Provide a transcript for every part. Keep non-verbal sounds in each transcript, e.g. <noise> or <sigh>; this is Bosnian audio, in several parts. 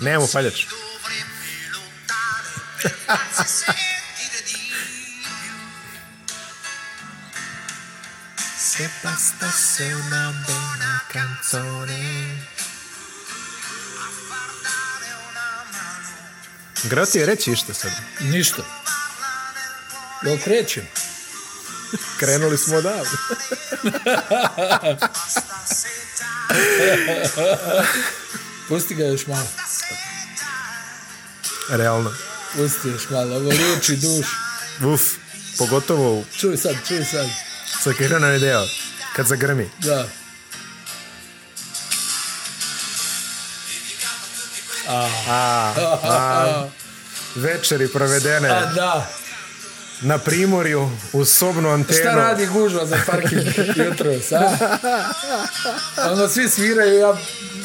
Nemamo paljač. di più. Se bastasse una buona canzone. Dare una mano, Grao ti je reći išta sad. Ništa. Jel krećem? Krenuli smo odavde. Pusti ga još malo. Realno. Pusti još malo. Ovo liječi duš. Uf, pogotovo Čuj sad, čuj sad. sa Kirana deo. Kad zagrmi. Da. A, a, <laughs> večeri provedene A da. Na Primorju uz sobnu antenu. Šta radi gužva za parking <laughs> jutro, sa? Ono, svi sviraju, ja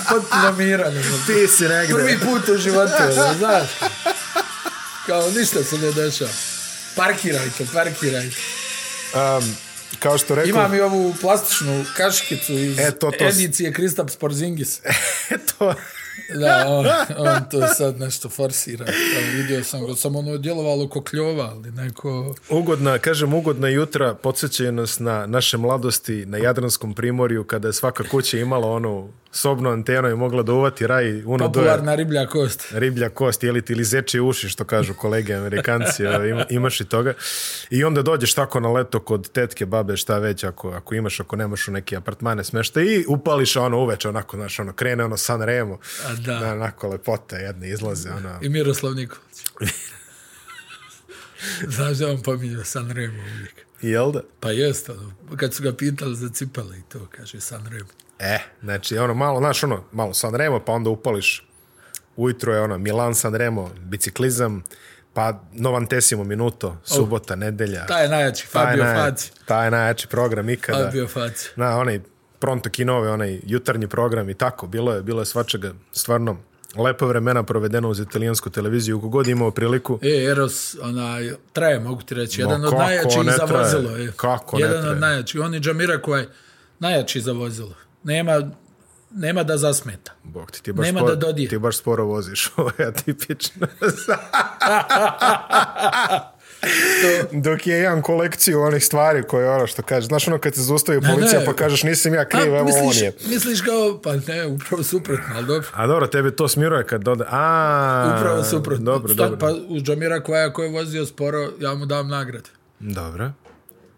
potpuno miran. ono. Ti si negde. Prvi put u životu, ono, znaš. Kao, ništa se ne dešava. Parkirajte, parkirajte. Um, kao što rekao, Imam i ovu plastičnu kaškicu iz E, to- to edicije Kristaps Porzingis. <laughs> to, Da, on, on to sad nešto forsira. Evo, vidio sam ga, samo ono djelovalo ko kljova, ali neko... ugodna, kažem ugodna jutra, podsjećaju nas na naše mladosti na Jadranskom primorju, kada je svaka kuća imala onu sobnu antenu i mogla da uvati raj uno Popularna riblja kost. riblja kost, jeli ti ili zeče uši, što kažu kolege amerikanci, <laughs> ima, imaš i toga. I onda dođeš tako na leto kod tetke, babe, šta već, ako, ako imaš, ako nemaš u neke apartmane smešta i upališ ono uveče, onako, znaš, ono, krene ono San Remo, A da. onako lepote jedne izlaze, ono, I Miroslav Nikolić. <laughs> Znaš da on pominje Sanremo uvijek. jel da? Pa jest, ono, kad su ga pitali za cipele i to, kaže Sanremo. E, znači, ono, malo, znaš, ono, malo San Remo, pa onda upališ ujutro je ono, Milan San Remo, biciklizam, pa Novantesimo minuto, subota, nedelja. Taj je najjači, Fabio naj- Faci. Taj najjači program ikada. Fabio Faci. Na, onaj pronto kinove, onaj jutarnji program i tako. Bilo je, bilo je svačega stvarno lepo vremena provedeno uz italijansku televiziju. Kogod je imao priliku, E, Eros, onaj, traje, mogu ti reći, Ma jedan od kako najjačih ne za vozilo. Je. Kako ne jedan traje? od najjačih. On je Džamira koji je najjači za vozilo. Nema, nema da zasmeta. Bog ti, ti baš, Nema sporo, da dodije. ti baš sporo voziš. <laughs> Ovo je atipično. <laughs> Dok je jedan kolekciju onih stvari koje ono što kaže. Znaš ono kad se zaustavi policija ne. pa kažeš nisam ja kriv, A, evo on misliš, je. misliš kao, pa ne, upravo suprotno, ali dobro. A dobro, tebi to smiruje kad dode... A, Upravo suprotno. Dobro, Sta- dobro. Pa uz Džamira koja ko je vozio sporo, ja mu dam nagradu. Dobro.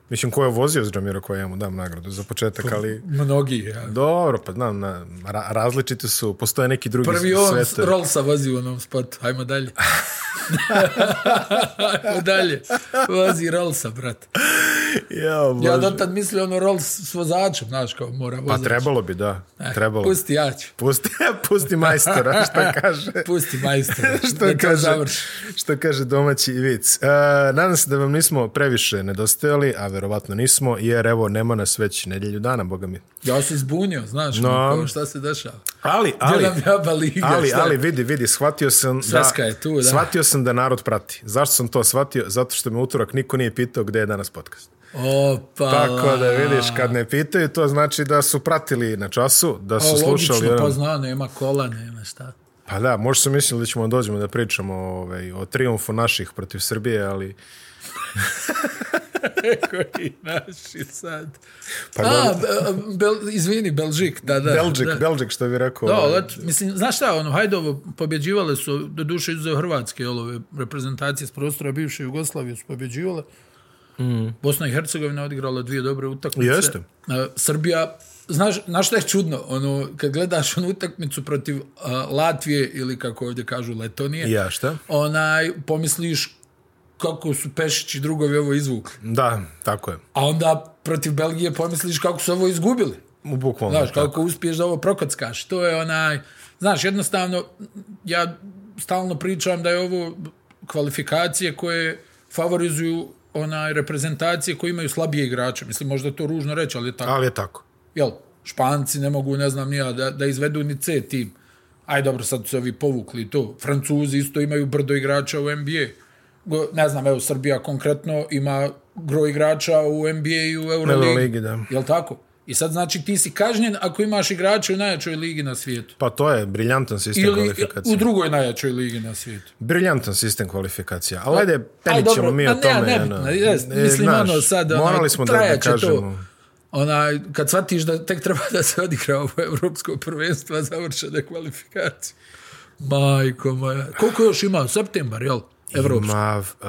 Mislim, ko je vozio s Džamiro koja ja mu dam nagradu za početak, ali... Mnogi, ja. Dobro, pa znam, na, ra, različiti su, postoje neki drugi Prvi on svetovi. Rollsa vozi u onom spotu. Hajmo dalje. <laughs> Hajmo dalje. Vozi Rollsa, brat. Ja, bože. Ja dotad mislio ono Rolls s vozačem, znaš, kao mora Pa vozač. trebalo bi, da. Eh, trebalo. Pusti ja ću. Pusti, <laughs> pusti majstora, <laughs> šta kaže. Pusti majstora. što da kaže, završi. što kaže domaći vic. E, nadam se da vam nismo previše nedostajali, a verovatno nismo, jer evo, nema nas već nedjelju dana, boga mi. Ja sam zbunio, znaš, No. šta se dešava. Ali, Ali, ali, liga, ali, šta? ali, vidi, vidi, shvatio sam Sveska da, je tu, da. shvatio sam da narod prati. Zašto sam to shvatio? Zato što me utorak niko nije pitao gde je danas podcast. Opa, Tako da vidiš, kad ne pitaju, to znači da su pratili na času, da su A, slušali. logično, pa zna, nema kola, nema šta. Pa da, možda sam mislili da ćemo dođemo da pričamo ovaj, o triumfu naših protiv Srbije, ali... <laughs> Koji naši sad. Pa A, bel, izvini, Belžik, da, da. Belđik, da. Belđik, što bi rekao. Da, ovaj, let, mislim, znaš šta, ono, Hajdovo pobjeđivale su, do duše izuzev Hrvatske, jel, ove reprezentacije s prostora bivše Jugoslavije su pobjeđivale. Mm. Bosna i Hercegovina odigrala dvije dobre utakmice. Jeste. Srbija, znaš, znaš šta je čudno? Ono, kad gledaš onu utakmicu protiv a, Latvije ili kako ovdje kažu Letonije, Ja, šta? onaj, pomisliš kako su Pešić i drugovi ovo izvukli. Da, tako je. A onda protiv Belgije pomisliš kako su ovo izgubili. U Bukvalno. Znaš, tako. kako uspiješ da ovo prokockaš. To je onaj... Znaš, jednostavno, ja stalno pričam da je ovo kvalifikacije koje favorizuju onaj reprezentacije koje imaju slabije igrače. Mislim, možda to ružno reći, ali je tako. Ali je tako. Jel, Španci ne mogu, ne znam nija, da, da izvedu ni C tim. Aj dobro, sad su se ovi povukli to. Francuzi isto imaju brdo igrača u NBA. Ne znam, evo, Srbija konkretno ima gro igrača u NBA i u Euroligi. Euroligi, da. Jel tako? I sad znači ti si kažnjen ako imaš igrače u najjačoj ligi na svijetu. Pa to je briljantan sistem Ili kvalifikacije. u drugoj najjačoj ligi na svijetu. Briljantan sistem kvalifikacija. Ali ajde, Aj, penit ćemo mi o ma ne, tome. Ne, ono. ne, jes, E, mislim, znaš, ono sad, ono, morali smo da, da kažemo. To, onaj, kad shvatiš da tek treba da se odigra ovo evropsko prvenstvo, završene kvalifikacije. Majko moja. Koliko još ima? Septembar, jel? Evropsko. Ma, uh,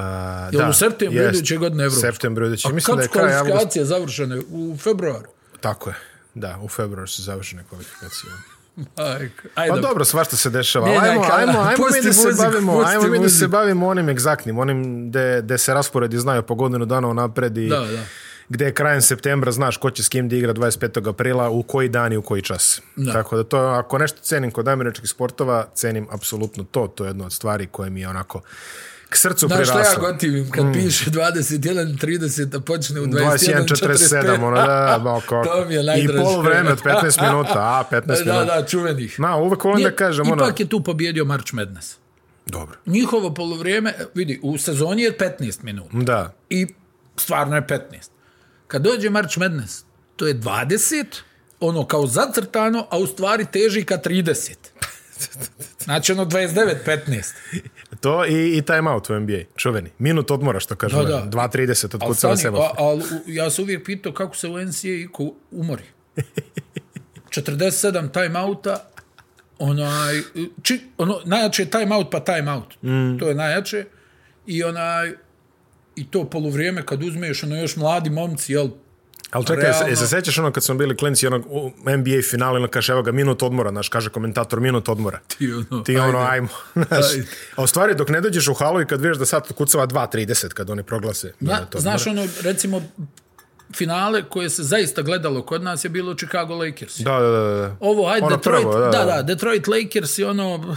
Jel da, u septembru jest. iduće godine evropsko? Septembru iduće. A Mislim da kad je su kraj kvalifikacije završene? U februaru. Tako je. Da, u februaru su završene kvalifikacije. <laughs> Ajde, Pa dobro, svašta se dešava. Ne, ajmo, neka, ajmo, ajmo mi da se bavimo, ajmo mi da se bavimo onim egzaktnim, onim gde, gde se rasporedi znaju po godinu dana unapred i Da, da. Gde krajem septembra znaš ko će s kim da igra 25. aprila, u koji dan i u koji čas. Da. Tako da to, ako nešto cenim kod američkih sportova, cenim apsolutno to. To je jedna od stvari koje mi je onako k srcu Znaš šta ja priraslo. gotivim? Kad piše 21.30, a počne u 21.47, 21.45. ono da, ba, kako. <laughs> to mi je I najdraže. polu vreme od 15 <laughs> minuta, a 15 Da, minuta. da, čuvenih. Ma, uvek volim da kažem, ono... Ipak je tu pobjedio March Madness. Dobro. Njihovo polovrijeme, vidi, u sezoni je 15 minuta. Da. I stvarno je 15. Kad dođe March Madness, to je 20, ono kao zacrtano, a u stvari teži ka 30. <laughs> Znači ono 29-15. To i, i time out u NBA, čuveni. Minut odmora, što kažu. Da, Da, da. da. 2.30 od kucava a, ali ja se uvijek pitao kako se u NCAA iko umori. <laughs> 47 timeouta, onaj, či, ono, najjače je timeout pa timeout. Mm. To je najjače. I onaj, i to poluvrijeme kad uzmeš, ono još mladi momci, jel, Ali čekaj, realno- se sećaš ono kad smo bili klinci onog NBA finalu, ono kaže, evo ga, minut odmora, znaš, kaže komentator, minut odmora. ti ono, Ti ono, ajmo. <laughs> Znaš, Ajde. a u stvari, dok ne dođeš u halu i kad vidiš da sad kucava 2.30 kad oni proglase. Zna, minut odmora. znaš ono, recimo, finale koje se zaista gledalo kod nas je bilo Chicago Lakers. Da, da, da. da. Ovo, ajde, Ono Detroit, prvo, da, da, Detroit Lakers i ono,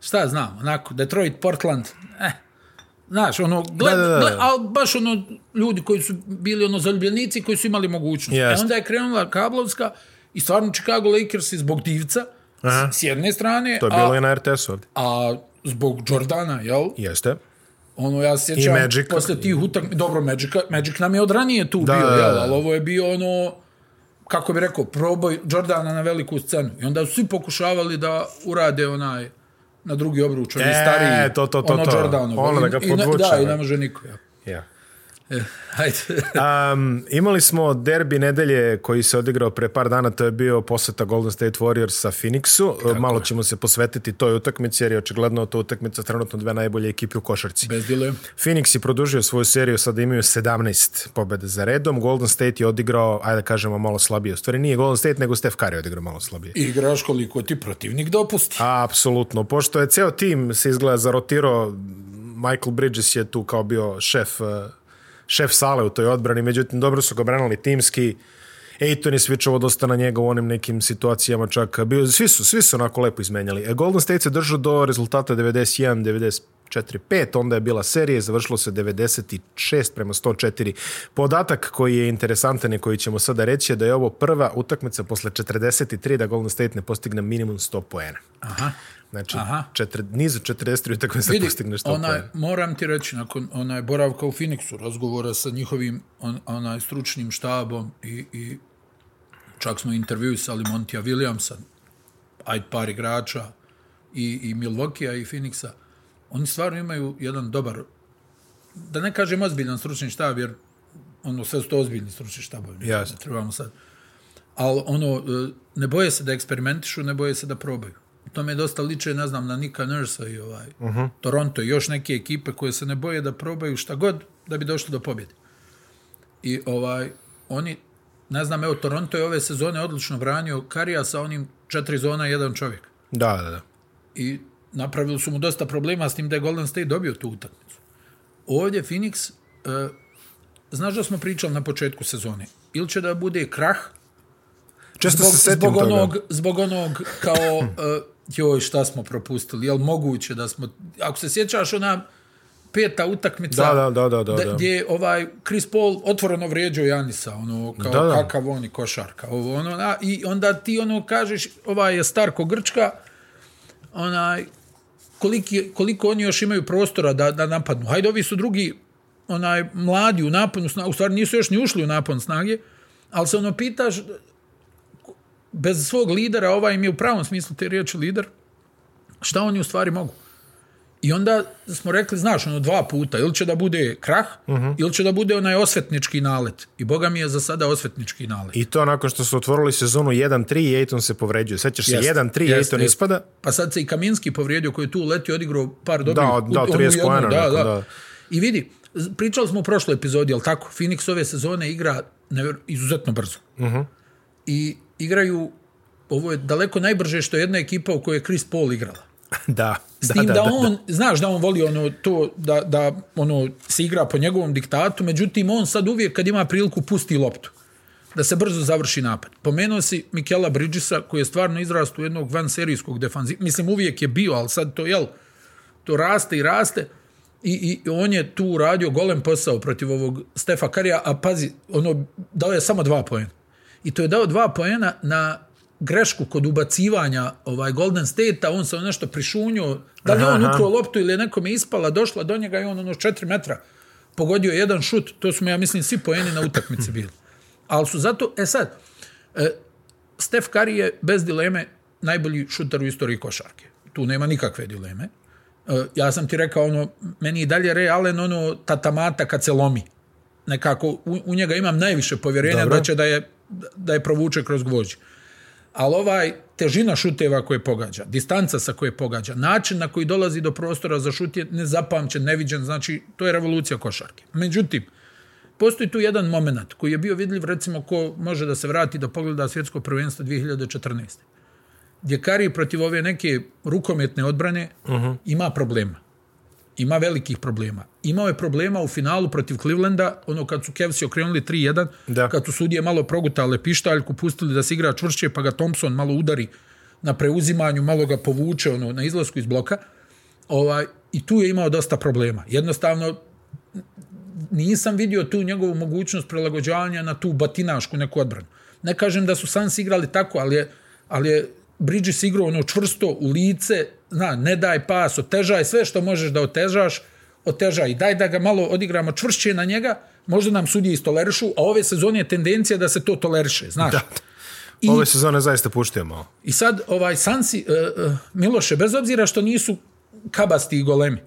šta znam, onako, Detroit, Portland, eh, znaš, ono, gled, Da, da, da. Gled, ali baš ono, ljudi koji su bili ono zaljubljenici koji su imali mogućnost. Jest. E onda je krenula Kablovska i stvarno Chicago Lakers zbog divca, Aha. s, jedne strane, To je bilo a, i na RTS-u ovdje. a zbog Jordana, jel? Jeste. Ono, ja se sjećam, posle tih utak... Dobro, Magic, Magic nam je od ranije tu Da, bio, jel? Ali ovo je bio ono, kako bi rekao, proboj Jordana na veliku scenu. I onda su svi pokušavali da urade onaj na drugi obruč, oni E, stariji, to, to, to, ono to. Jordanovo. Ono da I- ga i podvuče, Da, i ne. može niko. Ja. Ja. Hajde. Um, <laughs> imali smo derbi nedelje koji se odigrao pre par dana, to je bio poseta Golden State Warriors sa Phoenixu. Malo ćemo se posvetiti toj utakmici jer je očigledno to utakmica trenutno dve najbolje ekipe u košarci. Bez dile. Phoenix je produžio svoju seriju, sada imaju 17 pobjede za redom. Golden State je odigrao, ajde kažemo, malo slabije. U stvari nije Golden State, nego Steph Curry je odigrao malo slabije. Igraš koliko ti protivnik dopusti. Apsolutno, pošto je ceo tim se izgleda zarotirao, Michael Bridges je tu kao bio šef, eh, šef sale u toj odbrani, međutim dobro su ga branili timski, Ejton je svičao dosta na njega u onim nekim situacijama čak. Bio, svi, su, svi su onako lepo izmenjali. E, Golden State se držao do rezultata 91, 94, 5, onda je bila serija, završilo se 96 prema 104. Podatak koji je interesantan i koji ćemo sada reći je da je ovo prva utakmica posle 43 da Golden State ne postigne minimum 100 poena. Aha. Znači, Aha. četiri, nizu 43 utakmica Vidi, postigne 100 onaj, poena. moram ti reći, nakon onaj boravka u Phoenixu, razgovora sa njihovim on, onaj stručnim štabom i, i čak smo intervjuisali Montija Williamsa, ajde par igrača i, i Milwaukee-a i Phoenixa, oni stvarno imaju jedan dobar, da ne kažem ozbiljan stručni štab, jer ono, sve su to ozbiljni stručni štabovi. Jasno. Ne trebamo sad. Ali ono, e, ne boje se da eksperimentišu, ne boje se da probaju. To me dosta liče, ne znam, na Nika Nursa i ovaj, uh -huh. Toronto i još neke ekipe koje se ne boje da probaju šta god da bi došli do pobjede. I ovaj, oni, ne znam, evo, Toronto je ove sezone odlično branio Karija sa onim četiri zona, jedan čovjek. Da, da, da. I napravili su mu dosta problema s tim da je Golden State dobio tu utakmicu. Ovdje Phoenix, uh, znaš da smo pričali na početku sezone, ili će da bude krah, Često zbog, se setim zbog toga. onog, zbog onog kao, uh, joj, šta smo propustili, jel moguće da smo, ako se sjećaš ona peta utakmica, Da, da, da, da, da, da. gdje je ovaj Chris Paul otvoreno vrijeđao Janisa, ono, kao Da, da. kakav on i košarka, ovo, ono, a, i onda ti ono kažeš, ovaj je Starko Grčka, onaj, koliki, koliko oni još imaju prostora da, da napadnu. Hajde, ovi su drugi onaj mladi u naponu snage, u stvari nisu još ni ušli u napon snage, ali se ono pitaš, bez svog lidera, ovaj im je u pravom smislu te riječi lider, šta oni u stvari mogu? I onda smo rekli, znaš, ono dva puta, ili će da bude krah, uh -huh. ili će da bude onaj osvetnički nalet. I Boga mi je za sada osvetnički nalet. I to nakon što su otvorili sezonu 1-3 i Ejton se povređuje. Sećaš se, 1-3 Ejton ispada? Pa sad se i Kaminski povrijedio koji je tu letio, odigrao par dobrih. Da, da, 30 pojena. Da, da. da. I vidi, pričali smo u prošloj epizodi, ali tako, Phoenix ove sezone igra nevjer, izuzetno brzo. Uh -huh. I igraju, ovo je daleko najbrže što je jedna ekipa u kojoj je Chris Paul igrala. <laughs> da. S tim da, da, da on, da, da. znaš da on voli ono to, da, da ono se igra po njegovom diktatu, međutim on sad uvijek kad ima priliku pusti loptu da se brzo završi napad. Pomenuo si Mikela Bridgesa koji je stvarno izrastu jednog van serijskog defanziva. Mislim uvijek je bio, ali sad to jel, to raste i raste. I, I on je tu radio golem posao protiv ovog Stefa Karija, a pazi, ono, dao je samo dva pojena. I to je dao dva pojena na grešku kod ubacivanja ovaj Golden State-a, on se nešto prišunio, da li on ukrao loptu ili je nekome ispala, došla do njega i on ono 4 metra pogodio jedan šut, to smo ja mislim svi poeni na utakmici bili. Ali su zato, e sad, e, Steph Curry je bez dileme najbolji šuter u istoriji košarke. Tu nema nikakve dileme. E, ja sam ti rekao, ono, meni i dalje Ray Allen, ono, tatamata kad se lomi. Nekako, u, u njega imam najviše povjerenja Dobro. da će da je, da je provuče kroz gvođu ali ovaj težina šuteva koje pogađa, distanca sa koje pogađa, način na koji dolazi do prostora za šut je nezapamćen, neviđen, znači to je revolucija košarke. Međutim, postoji tu jedan moment koji je bio vidljiv, recimo, ko može da se vrati da pogleda svjetsko prvenstvo 2014. Gdje Kari protiv ove neke rukometne odbrane uh -huh. ima problema ima velikih problema. Imao je problema u finalu protiv Clevelanda, ono kad su Kevsi okrenuli 3-1, da. kad su sudije malo progutale pištaljku, pustili da se igra čvršće, pa ga Thompson malo udari na preuzimanju, malo ga povuče ono, na izlasku iz bloka. Ovaj, I tu je imao dosta problema. Jednostavno, nisam vidio tu njegovu mogućnost prilagođavanja na tu batinašku neku odbranu. Ne kažem da su Suns igrali tako, ali je, ali je Bridges igrao ono čvrsto u lice, zna, ne daj pas, otežaj sve što možeš da otežaš, otežaj. Daj da ga malo odigramo čvršće na njega, možda nam sudije istolerišu, a ove sezone je tendencija da se to toleriše, znaš. Da. I, ove sezone zaista puštujemo. I sad, ovaj, Sansi, uh, uh, Miloše, bez obzira što nisu kabasti i golemi,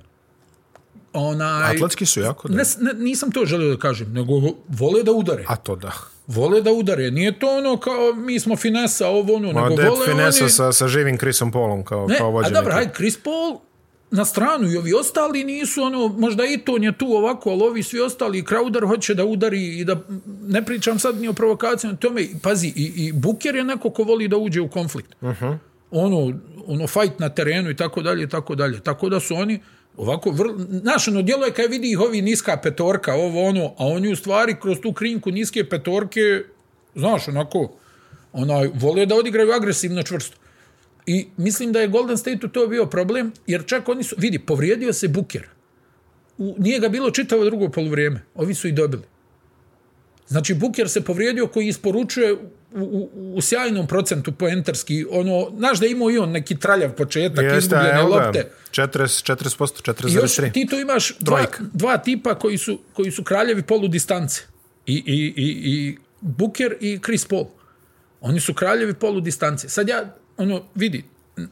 onaj... Atletski su jako, da. Ne, ne, nisam to želio da kažem, nego vole da udare. A to da vole da udare. Nije to ono kao mi smo finesa, ovo ono, Ma, nego vole finesa oni... sa, sa živim Chrisom Paulom kao, ne, kao vođenik. A dobro, hajde, Chris Paul na stranu i ovi ostali nisu ono, možda i to je tu ovako, ali ovi svi ostali, Crowder hoće da udari i da, ne pričam sad ni o provokacijama, tome, pazi, i, i Booker je neko ko voli da uđe u konflikt. Uh -huh. Ono, ono, fight na terenu i tako dalje, i tako dalje. Tako da su oni, ovako, vrlo, znaš, ono, djelo je kad vidi ih ovi niska petorka, ovo, ono, a oni u stvari kroz tu krinku niske petorke znaš, onako, onaj, vole da odigraju agresivno čvrsto. I mislim da je Golden State to bio problem, jer čak oni su, vidi, povrijedio se Buker. U, nije ga bilo čitavo drugo polovrijeme. Ovi su i dobili. Znači, Buker se povrijedio koji isporučuje u, u, u sjajnom procentu poentarski. Ono, znaš da imao i on neki traljav početak, Jeste, izgubljene lopte. 40%, 40%, 4,3. I još ti tu imaš dva, dva tipa koji su, koji su kraljevi polu distance. I, i, i, i Booker i Chris Paul. Oni su kraljevi polu distance. Sad ja, ono, vidi,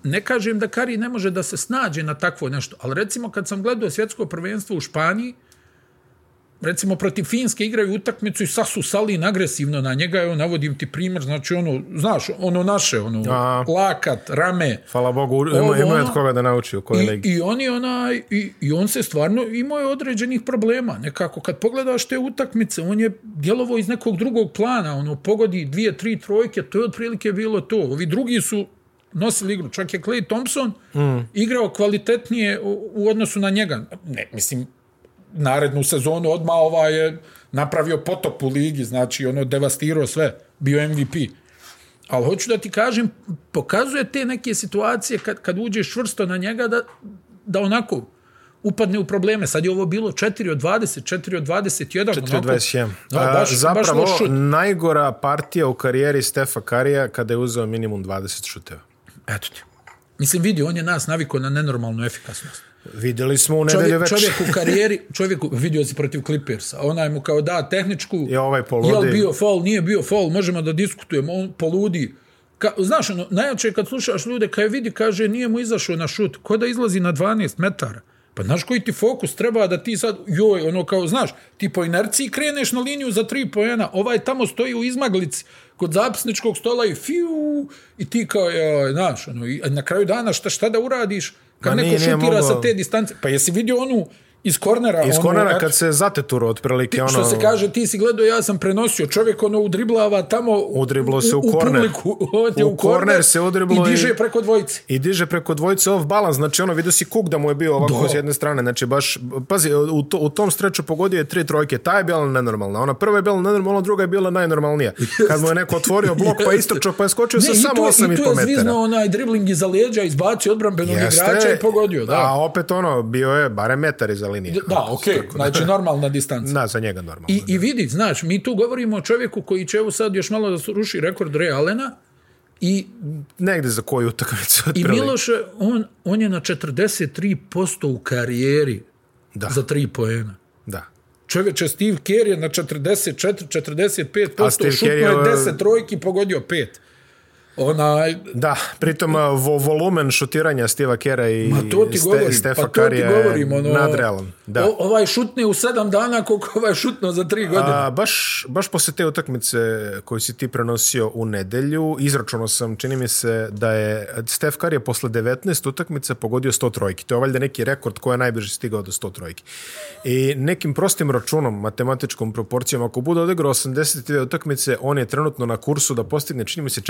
ne kažem da Kari ne može da se snađe na takvo nešto, ali recimo kad sam gledao svjetsko prvenstvo u Španiji, recimo protiv Finske igraju utakmicu i sasu Salin agresivno na njega, evo navodim ti primjer, znači ono, znaš, ono naše, ono, A, lakat, rame. Hvala Bogu, ima, ima od koga da nauči u kojoj i, legi. I, oni onaj, i, I on se stvarno imao je određenih problema, nekako, kad pogledaš te utakmice, on je djelovo iz nekog drugog plana, ono, pogodi dvije, tri trojke, to je otprilike bilo to. Ovi drugi su nosili igru, čak je Clay Thompson mm. igrao kvalitetnije u, u odnosu na njega. Ne, mislim, narednu sezonu odma ovaj je napravio potop u ligi, znači ono devastirao sve, bio MVP. Ali hoću da ti kažem, pokazuje te neke situacije kad, kad uđeš čvrsto na njega da, da onako upadne u probleme. Sad je ovo bilo 4 od 20, 4 od 21. 4 od 21. Da, baš, Zapravo, baš najgora partija u karijeri Stefa Karija kada je uzeo minimum 20 šuteva. Eto ti. Mislim, vidi, on je nas navikao na nenormalnu efikasnost. Vidjeli smo u nedelju Čovjek, čovjek u karijeri, čovjek vidio si protiv Clippersa, onaj mu kao da tehničku, I ovaj poludi. jel bio faul, nije bio faul, možemo da diskutujemo, on poludi. Ka, znaš, ono, najjače je kad slušaš ljude, kad je vidi, kaže, nije mu izašao na šut, ko da izlazi na 12 metara. Pa znaš koji ti fokus treba da ti sad, joj, ono kao, znaš, ti po inerciji kreneš na liniju za tri pojena, ovaj tamo stoji u izmaglici kod zapisničkog stola i fiu, i ti kao, joj, znaš, ono, i na kraju dana šta, šta da uradiš? Kad Ma neko nije, nije šutira mogao. sa te distance, pa jesi vidio onu iz kornera? Iz ono, kornera eto, kad se zateturo otprilike ono... što se kaže, ti si gledao, ja sam prenosio, čovjek ono udriblava tamo Udriblo se u u korner. publiku, <laughs> on je U u, korner, korner se udriblo i diže preko dvojice. I diže preko dvojice off balans, znači ono, vidio si kuk da mu je bio ovako Da. s jedne strane, znači baš, pazi, u, to, u tom streču pogodio je tri trojke, ta je bila nenormalna, ona prva je bila nenormalna, druga je bila najnormalnija. Kad mu je neko otvorio blok pa istočao, pa je skočio sa i samo to, 8,5 i to je metara. zvizno onaj dribling iza leđa, izbacio odbranbenog igrača i pogodio. Da, A opet ono, bio je barem metar iza linije. da okej, znači normalna distanca. <laughs> Da, za njega normalno. I, I vidi, znaš, mi tu govorimo o čovjeku koji će evo sad još malo da ruši rekord Ray Allena i, Negde za koju utakmicu i. Miloše, on, on je na 43% u karijeri Da. za tri poena. Da. Čovječe, Steve Kerr je na 44-45%, A Steve šutno Kerr je je, 10 trojki, pogodio 5. Onaj, Da, pritom a, vo, volumen šutiranja Steva Kera i Ma to ti Ste, govorim, Stefa pa to ti Karija je govorim. Ono, nadrealan. Da. O, ovaj šutne u sedam dana koliko ovaj šutno za tri godine. A, baš, baš posle te utakmice koju si ti prenosio u nedelju, izračunao sam, čini mi se da je Stef Curry je posle 19 utakmice pogodio 100 trojki. To je valjda neki rekord ko je najbrže stigao do 100 trojki. I nekim prostim računom, matematičkom proporcijom, ako bude odigrao 82 utakmice, on je trenutno na kursu da postigne, čini mi se,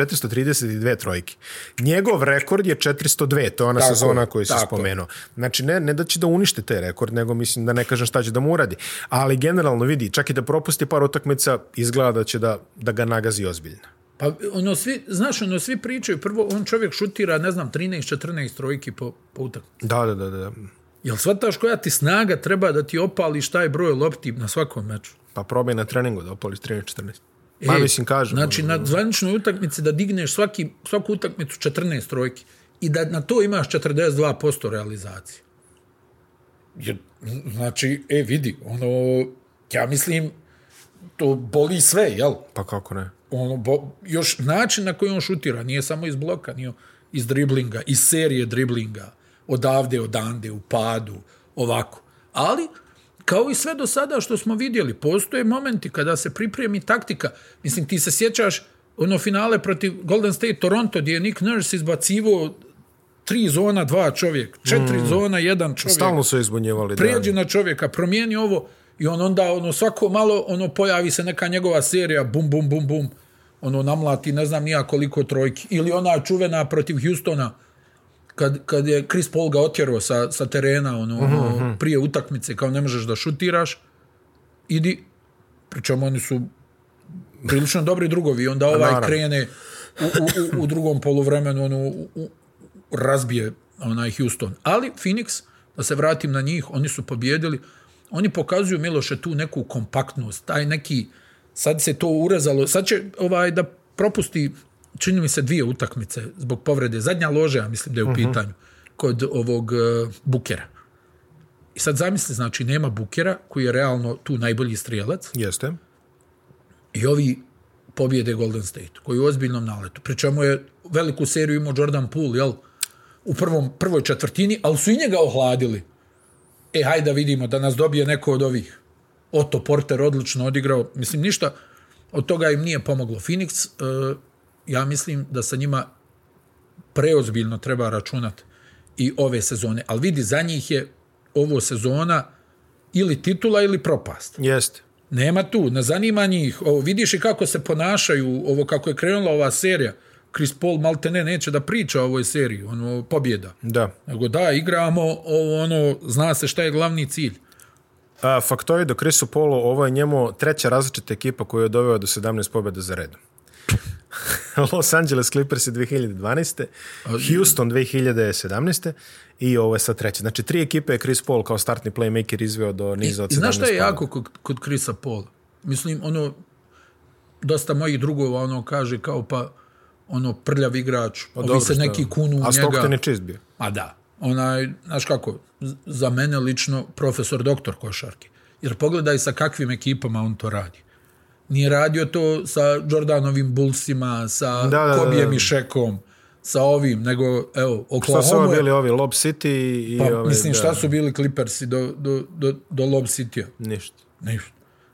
432 trojke. Njegov rekord je 402, to je ona Tako sezona koju si tako spomenuo. Znači, ne, ne da će da unište taj rekord, nego mislim da ne kažem šta će da mu uradi. Ali generalno vidi, čak i da propusti par utakmica, izgleda da će da, da ga nagazi ozbiljno. Pa ono svi, znaš, ono svi pričaju, prvo on čovjek šutira, ne znam, 13-14 trojki po, po utakmici. Da, da, da, da. Jel shvataš koja ti snaga treba da ti opališ taj broj lopti na svakom meču? Pa probaj na treningu da opališ 13-14. Ma Ej, mislim, kažem. Znači, na zvaničnoj utakmici da digneš svaki, svaku utakmicu 14 trojki i da na to imaš 42% realizacije. Jer, znači, e, vidi, ono, ja mislim, to boli sve, jel? Pa kako ne? ono, bo, još način na koji on šutira, nije samo iz bloka, nije iz driblinga, iz serije driblinga, odavde, odande, u padu, ovako. Ali, kao i sve do sada što smo vidjeli, postoje momenti kada se pripremi taktika. Mislim, ti se sjećaš ono finale protiv Golden State Toronto, gdje je Nick Nurse izbacivo tri zona, dva čovjek, četiri mm. zona, jedan čovjek Stalno su izbunjevali. prijeđi na čovjeka, promijeni ovo i on onda ono svako malo ono pojavi se neka njegova serija bum bum bum bum ono namlati ne znam nija koliko trojki ili ona čuvena protiv Houstona kad, kad je Chris Paul ga otjerao sa, sa terena ono, ono uh -huh. prije utakmice kao ne možeš da šutiraš idi pričamo oni su prilično dobri drugovi onda ovaj naravno. krene u, u, u, u drugom poluvremenu ono, u, u, razbije onaj Houston. Ali Phoenix, da se vratim na njih, oni su pobjedili. Oni pokazuju Miloše tu neku kompaktnost, taj neki sad se to urezalo, sad će ovaj da propusti čini mi se dvije utakmice zbog povrede. Zadnja loža, ja mislim da je u pitanju, kod ovog uh, Bukera. I sad zamisli, znači, nema Bukera, koji je realno tu najbolji strijelac, Jeste. i ovi pobjede Golden State, koji je u ozbiljnom naletu. Pričemu je veliku seriju imao Jordan Poole, jel? U prvom, prvoj četvrtini, ali su i njega ohladili. E, hajde da vidimo da nas dobije neko od ovih. Otto Porter odlično odigrao. Mislim, ništa od toga im nije pomoglo. Phoenix, uh, ja mislim da sa njima preozbiljno treba računati i ove sezone. Ali vidi, za njih je ovo sezona ili titula ili propast. Jeste. Nema tu, ne zanima njih. Ovo, vidiš i kako se ponašaju, ovo kako je krenula ova serija. Chris Paul maltene neće da priča o ovoj seriji, ono, pobjeda. Da. Nego da, igramo, ovo, ono, zna se šta je glavni cilj. A, faktoid do Chrisu Polu, ovo je njemu treća različita ekipa koju je doveo do 17 pobjeda za redom. <laughs> Los Angeles Clippers je 2012. Houston 2017. I ovo je sad treće. Znači, tri ekipe je Chris Paul kao startni playmaker izveo do niza od 17 I znaš šta je jako kod, kod Chrisa Paula? Mislim, ono, dosta mojih drugova ono kaže kao pa ono prljav igrač, Pa ovi dobro, se neki kunu u A njega. Stockton je čist bio. A da, onaj, znaš kako, za mene lično profesor doktor košarke. Jer pogledaj sa kakvim ekipama on to radi. Nije radio to sa Jordanovim Bullsima, sa Da, da, Kobijem da. i Šekom, sa ovim, nego, evo, Šta su ovo Oklahoma... bili ovi? Lob City i... Pa, ove, mislim, da, šta su bili Clippersi do, do, do, do Lob City-a? Ništa. Ništa.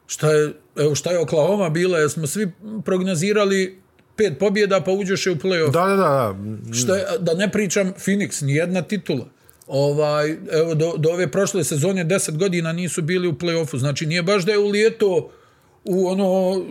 Šta je, evo, šta je Oklahoma bila? Jer smo svi prognozirali pet pobjeda, pa uđeš u play-off. Da, da, da. da. Šta je, da ne pričam Phoenix, ni jedna titula. Ovaj, evo, do, do ove prošle sezone 10 godina nisu bili u play-offu. Znači, nije baš da je ulijeto u ono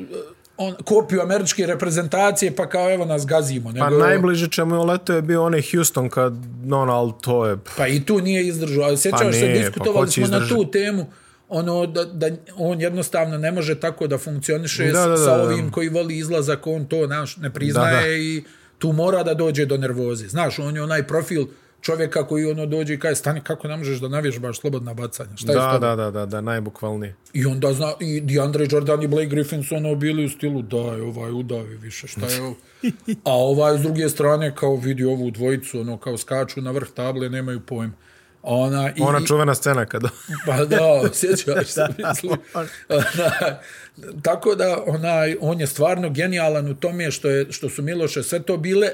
on, kopiju američke reprezentacije, pa kao evo nas gazimo. Nego, Pa najbliže čemu je leto je bio onaj Houston kad, no, no, ali to je... Pa i tu nije izdržao. Ali sjećaš Pa se, pa diskutovali će smo na izdržati? tu temu ono da, da on jednostavno ne može tako da funkcioniše Da, da, da, sa ovim koji voli izlazak, on to naš, ne priznaje Da, da. i tu mora da dođe do nervoze. Znaš, on je onaj profil čovjeka koji ono dođe i kaže, stani, kako ne možeš da navježbaš slobodna bacanja? Šta je Da, tobom? da, da, da, da, najbukvalnije. I onda zna, i DeAndre Jordan i Blake Griffin su ono bili u stilu, daj, ovaj, udavi više, šta je ovo? <laughs> A ovaj, s druge strane, kao vidi ovu dvojicu, ono, kao skaču na vrh table, nemaju pojma. Ona, i, Ona čuvena scena kada... <laughs> Pa da, sjećaš se, <laughs> mislim. Ona, tako da, onaj, on je stvarno genijalan u tome što, je, što su Miloše sve to bile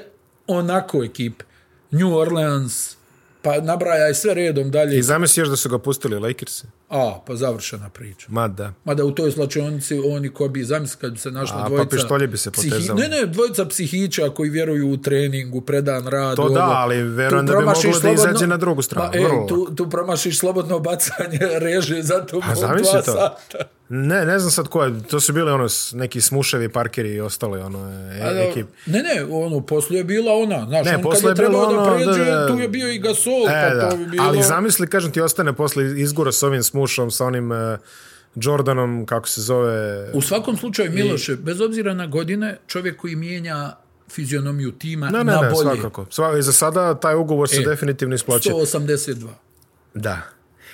onako ekipe. New Orleans, pa nabrajaj sve redom dalje. I zamisli još da su ga pustili Lakersi. A, pa završena priča. Ma da. Mada u toj slačionici oni ko bi, zamisli kad bi se našla A, pa dvojica... pištolje bi se potezali. Ne, ne, dvojica psihića koji vjeruju u treningu, predan rad. To da, ovo. ali verujem da bi moglo da izađe na drugu stranu, Pa, vrlo tu, tu promašiš slobodno bacanje <laughs> reže za to A od zamisli to. sata. Ne, ne znam sad ko je. To su bili ono neki smuševi, parkeri i ostali ono, e, A da, ekip. Ne, ne, ono, poslije je bila ona. Znaš, Ne, on kad je trebao da ono, pređe, da, da. tu je bio i Gasol, E, pa da. to bi bilo... Ali zamisli, kažem ti, ostane posle izgura s ovim smušom, sa onim uh, Jordanom, kako se zove... U svakom slučaju, Miloše, bez obzira na godine, čovjek koji mijenja fizionomiju tima Ne, ne, na ne, bolje. svakako. Sva, I za sada taj ugovor se E, definitivno isplaća. 182. Da.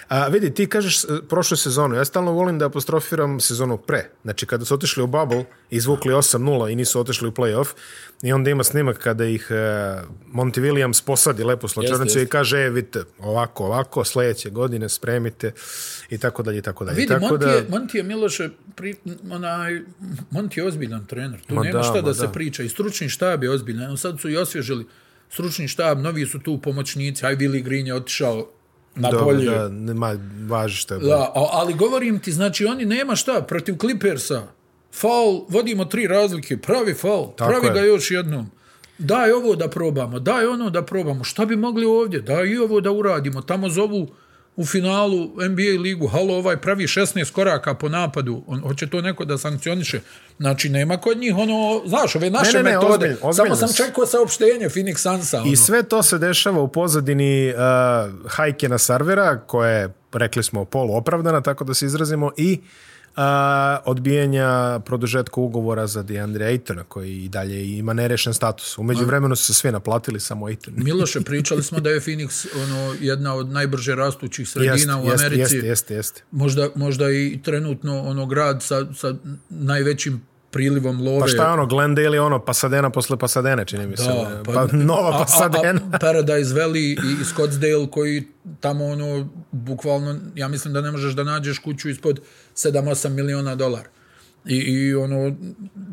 A, vidi, ti kažeš e, prošlu sezonu, ja stalno volim da apostrofiram sezonu pre. Znači, kada su otišli u bubble, izvukli 8-0 i nisu otišli u playoff, i onda ima snimak kada ih e, Monty Williams posadi lepo slačarnicu Jeste, i kaže, e, vidite, ovako, ovako, sledeće godine spremite i tako dalje, i tako dalje. Vidi, tako Monti, da, je, Monti je Miloše, pri, onaj, Monti je ozbiljan trener. Tu Ma nema da, šta ma da, se da. priča. I stručni štab je ozbiljan. Sad su i osvježili stručni štab, novi su tu pomoćnici. Aj, Willi Green je otišao na dobro, bolje. da, nema, važi što je bolje. Da, ali govorim ti, znači oni nema šta, protiv Clippersa, faul, vodimo tri razlike, pravi faul, Tako pravi je. ga još jednom. Daj ovo da probamo, daj ono da probamo, šta bi mogli ovdje, daj i ovo da uradimo, tamo zovu u finalu NBA ligu, halo ovaj pravi 16 koraka po napadu, on, hoće to neko da sankcioniše. Znači, nema kod njih ono, znaš, ove naše Ne, ne, ne, metode. ozbiljno, ozbiljno Samo sam čekao saopštenje Phoenix Sunsa. Ono. I sve to se dešava u pozadini uh, hajke na servera, koja je, rekli smo, polu opravdana, tako da se izrazimo, i uh, odbijenja produžetka ugovora za DeAndre Aytona, koji i dalje ima nerešen status. Umeđu vremenu su se svi naplatili, samo Ayton. <laughs> Miloše, pričali smo da je Phoenix ono, jedna od najbrže rastućih sredina u jeste, Americi. jeste, jeste, jeste. možda, možda i trenutno ono grad sa, sa najvećim prilivom love. Pa šta je ono, Glendale je ono, Pasadena posle Pasadene, čini mi se. Da, pa, nova a- a- Pasadena. A, <laughs> Paradise Valley i, i Scottsdale koji tamo ono, bukvalno, ja mislim da ne možeš da nađeš kuću ispod 7-8 miliona dolara. I, I ono,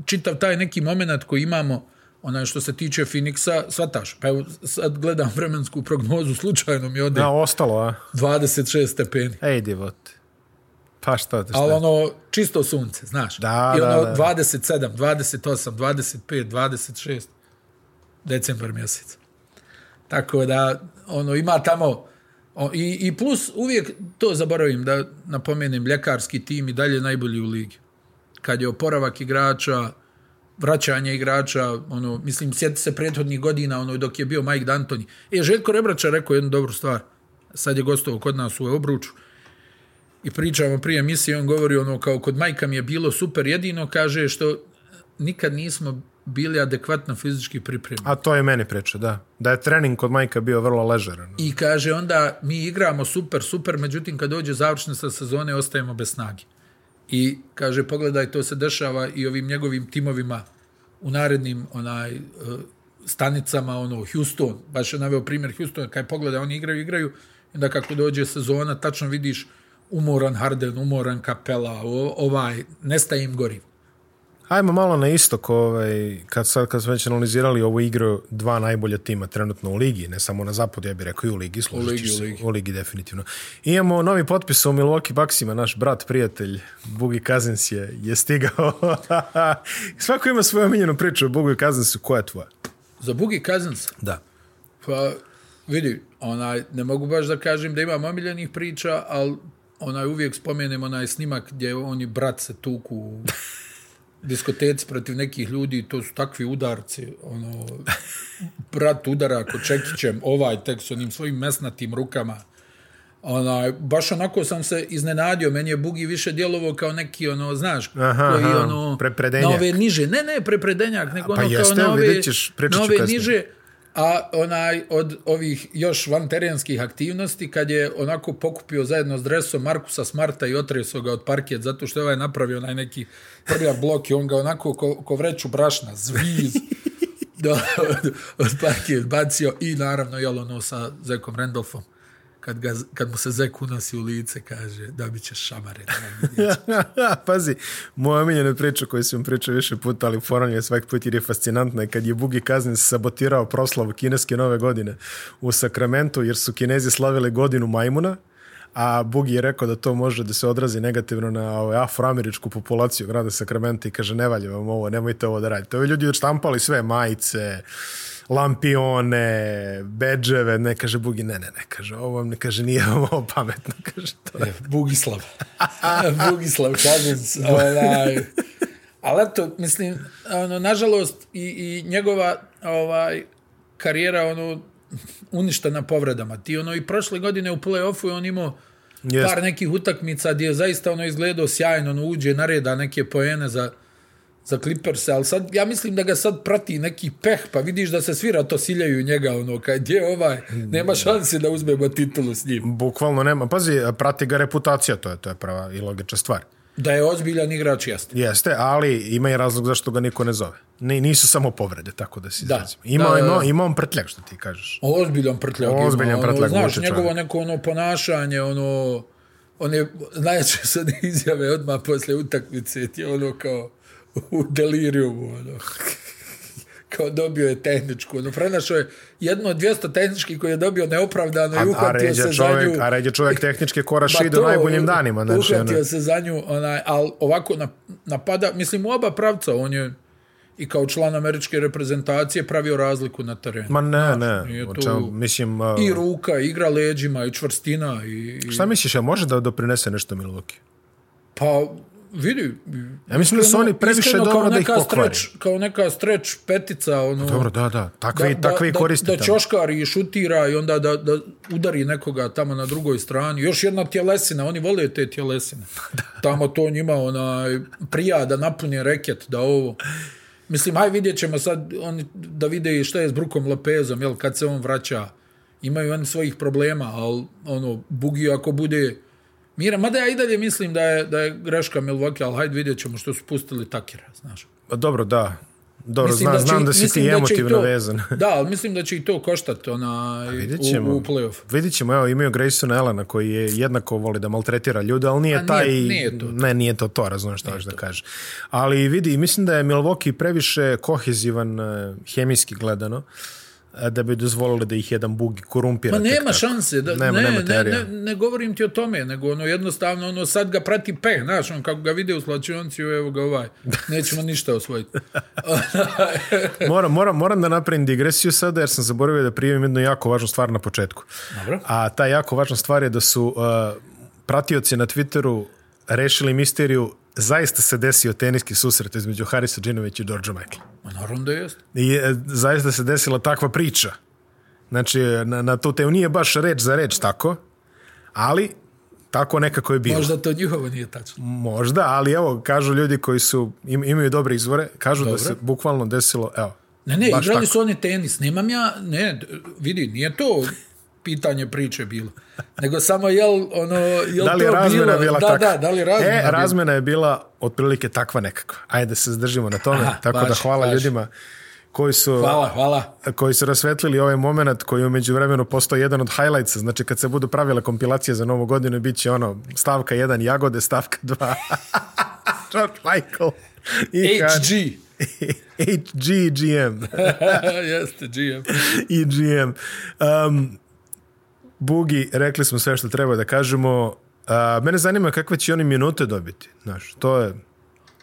čitav taj neki moment koji imamo, onaj što se tiče Phoenixa, svataš. Pa evo, sad gledam vremensku prognozu, slučajno mi ode Da, ostalo, a? 26 stepeni. Ej, divot. Pa šta, šta? Ali ono, čisto sunce, znaš. Da, I ono, da, da. 27, 28, 25, 26, decembar mjesec. Tako da, ono, ima tamo, o, i, i plus uvijek, to zaboravim da napomenem, ljekarski tim i dalje najbolji u ligi. Kad je oporavak igrača, vraćanje igrača, ono, mislim, sjeti se prethodnih godina, ono, dok je bio Mike D'Antoni. E, Željko Rebrača rekao jednu dobru stvar. Sad je gostovao kod nas u Obruču i pričamo prije emisije, on govori ono kao kod majka mi je bilo super, jedino kaže što nikad nismo bili adekvatno fizički pripremljeni. A to je meni priča, da. Da je trening kod Majka bio vrlo ležeran. I kaže onda mi igramo super, super, međutim kad dođe završna sa sezone ostajemo bez snage. I kaže pogledaj to se dešava i ovim njegovim timovima u narednim onaj e, stanicama, ono, Houston, baš je naveo primjer Houston, kaj pogleda, oni igraju, igraju, onda kako dođe sezona, tačno vidiš umoran Harden, umoran Kapela, ovaj, nestaje im gorivo. Ajmo malo na istok, ovaj, kad, sad, kad smo već analizirali ovu igru, dva najbolja tima trenutno u ligi, ne samo na zapadu, ja bih rekao i u ligi, složit ligi, ću u se, ligi. u ligi definitivno. Imamo novi potpis u Milwaukee Bucksima, naš brat, prijatelj, Bugi Cousins je, je stigao. <laughs> Svako ima svoju omiljenu priču o Bugi Cousinsu, koja je tvoja? Za Boogie Cousins, Da. Pa, vidi, onaj, ne mogu baš da kažem da imam omiljenih priča, ali onaj, uvijek spomenem onaj snimak gdje oni brat se tuku u <laughs> diskoteci protiv nekih ljudi, to su takvi udarci, ono, brat udara ko čekićem, ovaj tek s onim svojim mesnatim rukama. Onaj, baš onako sam se iznenadio, meni je Bugi više djelovao kao neki, ono, znaš, Aha, koji, ono, prepredenjak. na ove niže, ne, ne, prepredenjak, nego Pa ono jeste, kao na ove, ćeš, na ove niže, a onaj od ovih još vanterenskih aktivnosti kad je onako pokupio zajedno s dresom Markusa Smarta i otresao ga od parket zato što je ovaj napravio onaj neki prljak blok i on ga onako ko, ko vreću brašna zviz <laughs> do, od, od parket bacio i naravno jel ono sa Zekom Randolfom kad, ga, kad mu se Zek unosi u lice kaže da bit ćeš šamare. <laughs> Pazi, moja omiljena priča koju sam pričao više puta, ali ponavljam je svaki put jer je fascinantna, kad je Bugi Cousins sabotirao proslavu kineske nove godine u Sakramentu, jer su kinezi slavili godinu majmuna, a Bugi je rekao da to može da se odrazi negativno na ovaj, afroameričku populaciju grada Sakramenta i kaže ne valja vam ovo, nemojte ovo da radite. Ovi ljudi štampali sve majice, lampione, bedževe, ne kaže Bugi, ne, ne, ne, kaže, ovo vam ne kaže, nije vam ovo pametno, <laughs> kaže to. je Bugislav. <laughs> Bugislav Cousins. <laughs> Onaj, ali eto, mislim, ono, nažalost, i, i njegova ovaj, karijera ono, uništena povredama. Ti ono i prošle godine u play-offu je on imao Jest. par nekih utakmica gdje je zaista ono izgledao sjajno, ono uđe, nareda neke poene za, za Clippers, ali sad, ja mislim da ga sad prati neki peh, pa vidiš da se svi ratosiljaju njega, ono, kad je ovaj, nema šanse da uzmemo titulu s njim. Bukvalno nema. Pazi, prati ga reputacija, to je, to je prava i logična stvar. Da je ozbiljan igrač, jeste. Jeste, ali ima i razlog zašto ga niko ne zove. Ni, nisu samo povrede, tako da se Da. izrazim. Ima, Da, ima, ima on prtljak, što ti kažeš. Ozbiljan prtljak. ima, Ozbiljan ono, prtljak Znaš, vuče njegovo čovjek. neko ono ponašanje, ono, on je, najjače one izjave odmah posle utakmice, ti ono kao u delirijumu, ono. Kao dobio je tehničku, ono, prenašao je jedno od 200 tehničkih koji je dobio neopravdano i A, a uhvatio se čovjek, za nju. a ređe čovjek <laughs> tehničke ko Ma Rašidu to, u najboljim danima. Znači, uhvatio ono, se za nju, onaj, ali ovako na- napada, mislim u oba pravca, on je i kao član američke reprezentacije pravio razliku na terenu. ma ne, ne. nije O tu- čemu, mislim, uh, I ruka, i igra leđima, i čvrstina. I, i... šta misliš, a može da doprinese nešto Milwaukee? Pa, vidi. Ja mislim da su oni previše dobro da ih pokvari. Streč, kao neka streč petica, ono... Dobro, da, da. Takvi, da, takvi da, koriste da, da ćoškari i šutira i onda da, da udari nekoga tamo na drugoj strani. Još jedna tjelesina, oni vole te tjelesine. <laughs> Tamo to njima onaj, prija da napuni reket, da ovo... Mislim, aj vidjet ćemo sad oni, da vide šta je s Brukom Lopezom, jel, kad se on vraća. Imaju oni svojih problema, ali ono, Bugi ako bude Mira, mada ja i dalje mislim da je, da je greška Milwaukee, ali hajde vidjet ćemo što su pustili Takera, znaš. Pa Dobro, da. Dobro, Mislim znam, da će- znam da si ti da emotivno to- vezan. <laughs> Da, ali mislim da će i to koštati onaj, Vidjet u, ćemo. u play-off. Vidjet ćemo, evo, imaju Graysona Elena koji je jednako voli da maltretira ljude, ali nije, A nije- taj... nije to. Ne, nije to to, razumiješ hoćeš da kažeš. Ali vidi, mislim da je Milwaukee previše kohezivan eh, hemijski gledano eh, da bi dozvolili da ih jedan bug korumpira. Ma tek nema tako. šanse, da, Nema- ne, nema ne, ne, ne, govorim ti o tome, nego ono jednostavno ono sad ga prati peh, znaš, on kako ga vide u slačionci, evo ga ovaj, nećemo ništa osvojiti. <laughs> moram, moram, moram da napravim digresiju sada jer sam zaboravio da prijavim jednu jako važnu stvar na početku. Dobro. A ta jako važna stvar je da su uh, pratioci na Twitteru rešili misteriju zaista se desio teniski susret između Harisa Džinovića i Đorđa Michaela. Ma naravno da jest. I e, zaista se desila takva priča. Znači, na, na tu temu nije baš reč za reč tako, ali tako nekako je bilo. Možda to njihovo nije tačno. Možda, ali evo, kažu ljudi koji su, im, imaju dobre izvore, kažu Dobro. da se bukvalno desilo, evo, Ne, ne, Baš igrali tako. su oni tenis. Nemam ja, ne, vidi, nije to pitanje priče bilo. Nego samo jel, ono, jel Da li je to razmena bilo? bila da, takva? Da, da li je razmena E, bila? razmena je bila otprilike takva nekakva. Ajde se zadržimo na tome. Aha, Tako da važi, hvala važi. ljudima koji su, Hvala, hvala. koji su rasvetlili ovaj moment koji je umeđu vremenu postao jedan od highlightsa. Znači kad se budu pravile kompilacije za novu godinu, bit će ono stavka 1 jagode, stavka 2 <laughs> George Michael. I HG. HGGM. <laughs> Jeste, GM. <laughs> i GM. Um, Bugi, rekli smo sve što treba da kažemo. Uh, mene zanima kakve će oni minute dobiti. Znaš, to je...